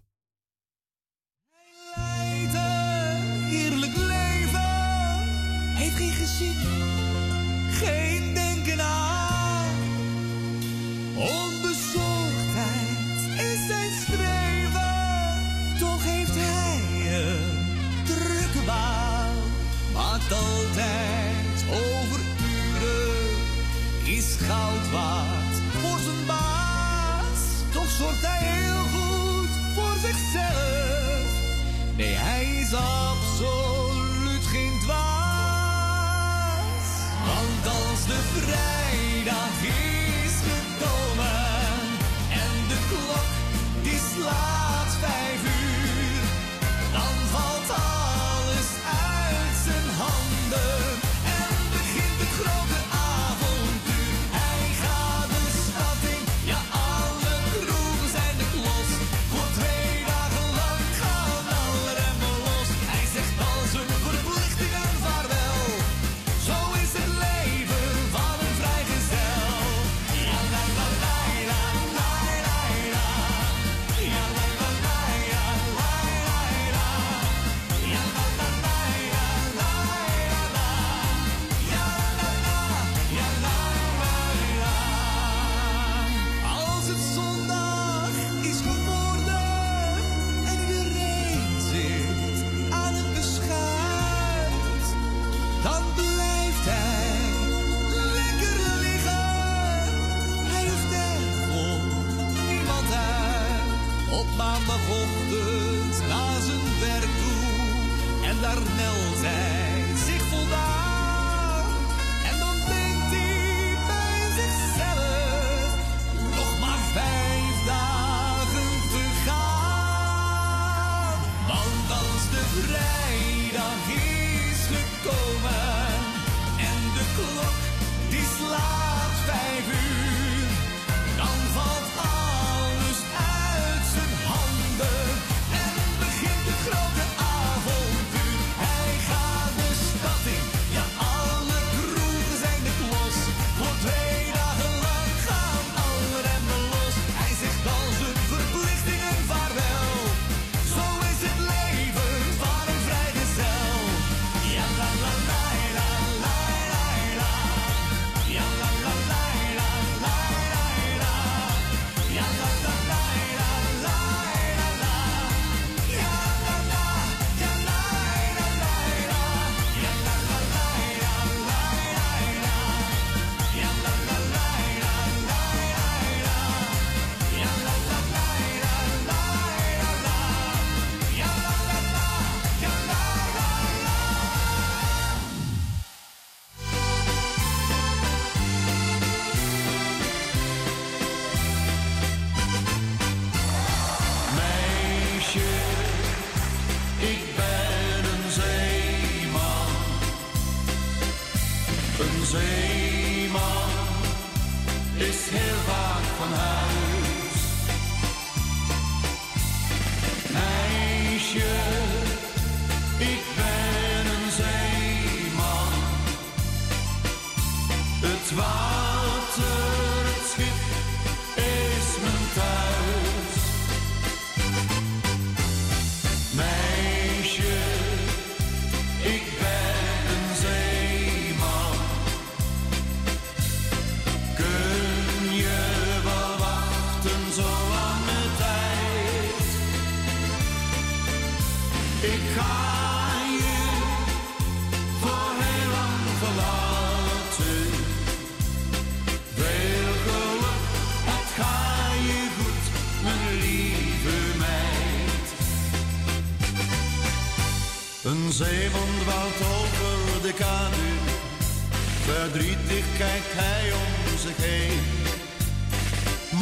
Verdrietig kijkt hij om zich heen.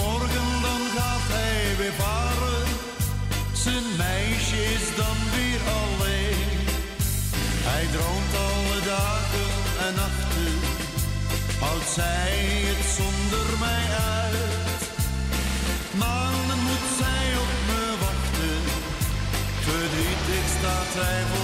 Morgen dan gaat hij weer varen. Zijn meisje is dan weer alleen. Hij droomt alle dagen en nachten. Houdt zij het zonder mij uit? Maanden moet zij op me wachten. Verdrietig staat hij voor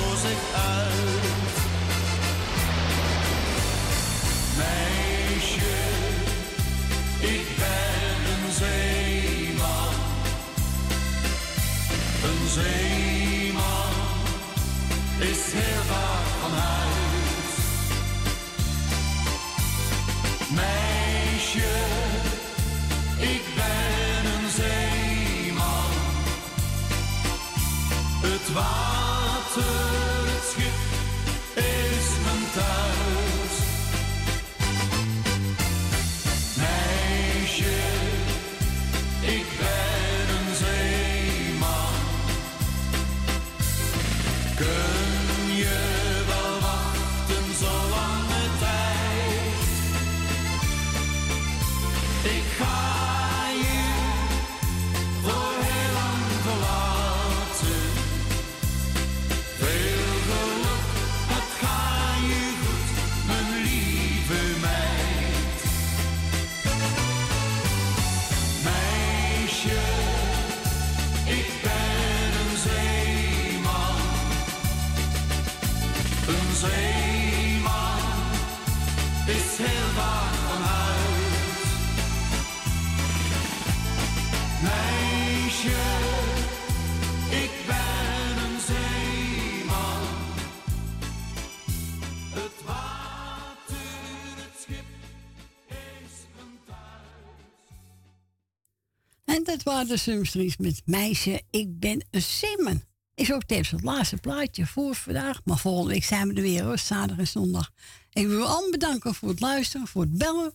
de Sumstreets met Meisje, ik ben een zeeman. Is ook tevens het laatste plaatje voor vandaag. Maar volgende week zijn we er weer, hoor, zaterdag en zondag. Ik wil u allen bedanken voor het luisteren, voor het bellen.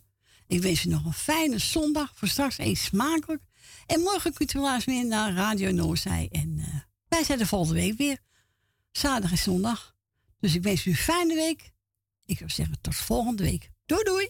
Ik wens u nog een fijne zondag. Voor straks eet smakelijk. En morgen kunt u helaas weer naar Radio Noorzij. En eh, wij zijn de volgende week weer. Zaterdag en zondag. Dus ik wens u een fijne week. Ik zou zeggen tot volgende week. Doei doei.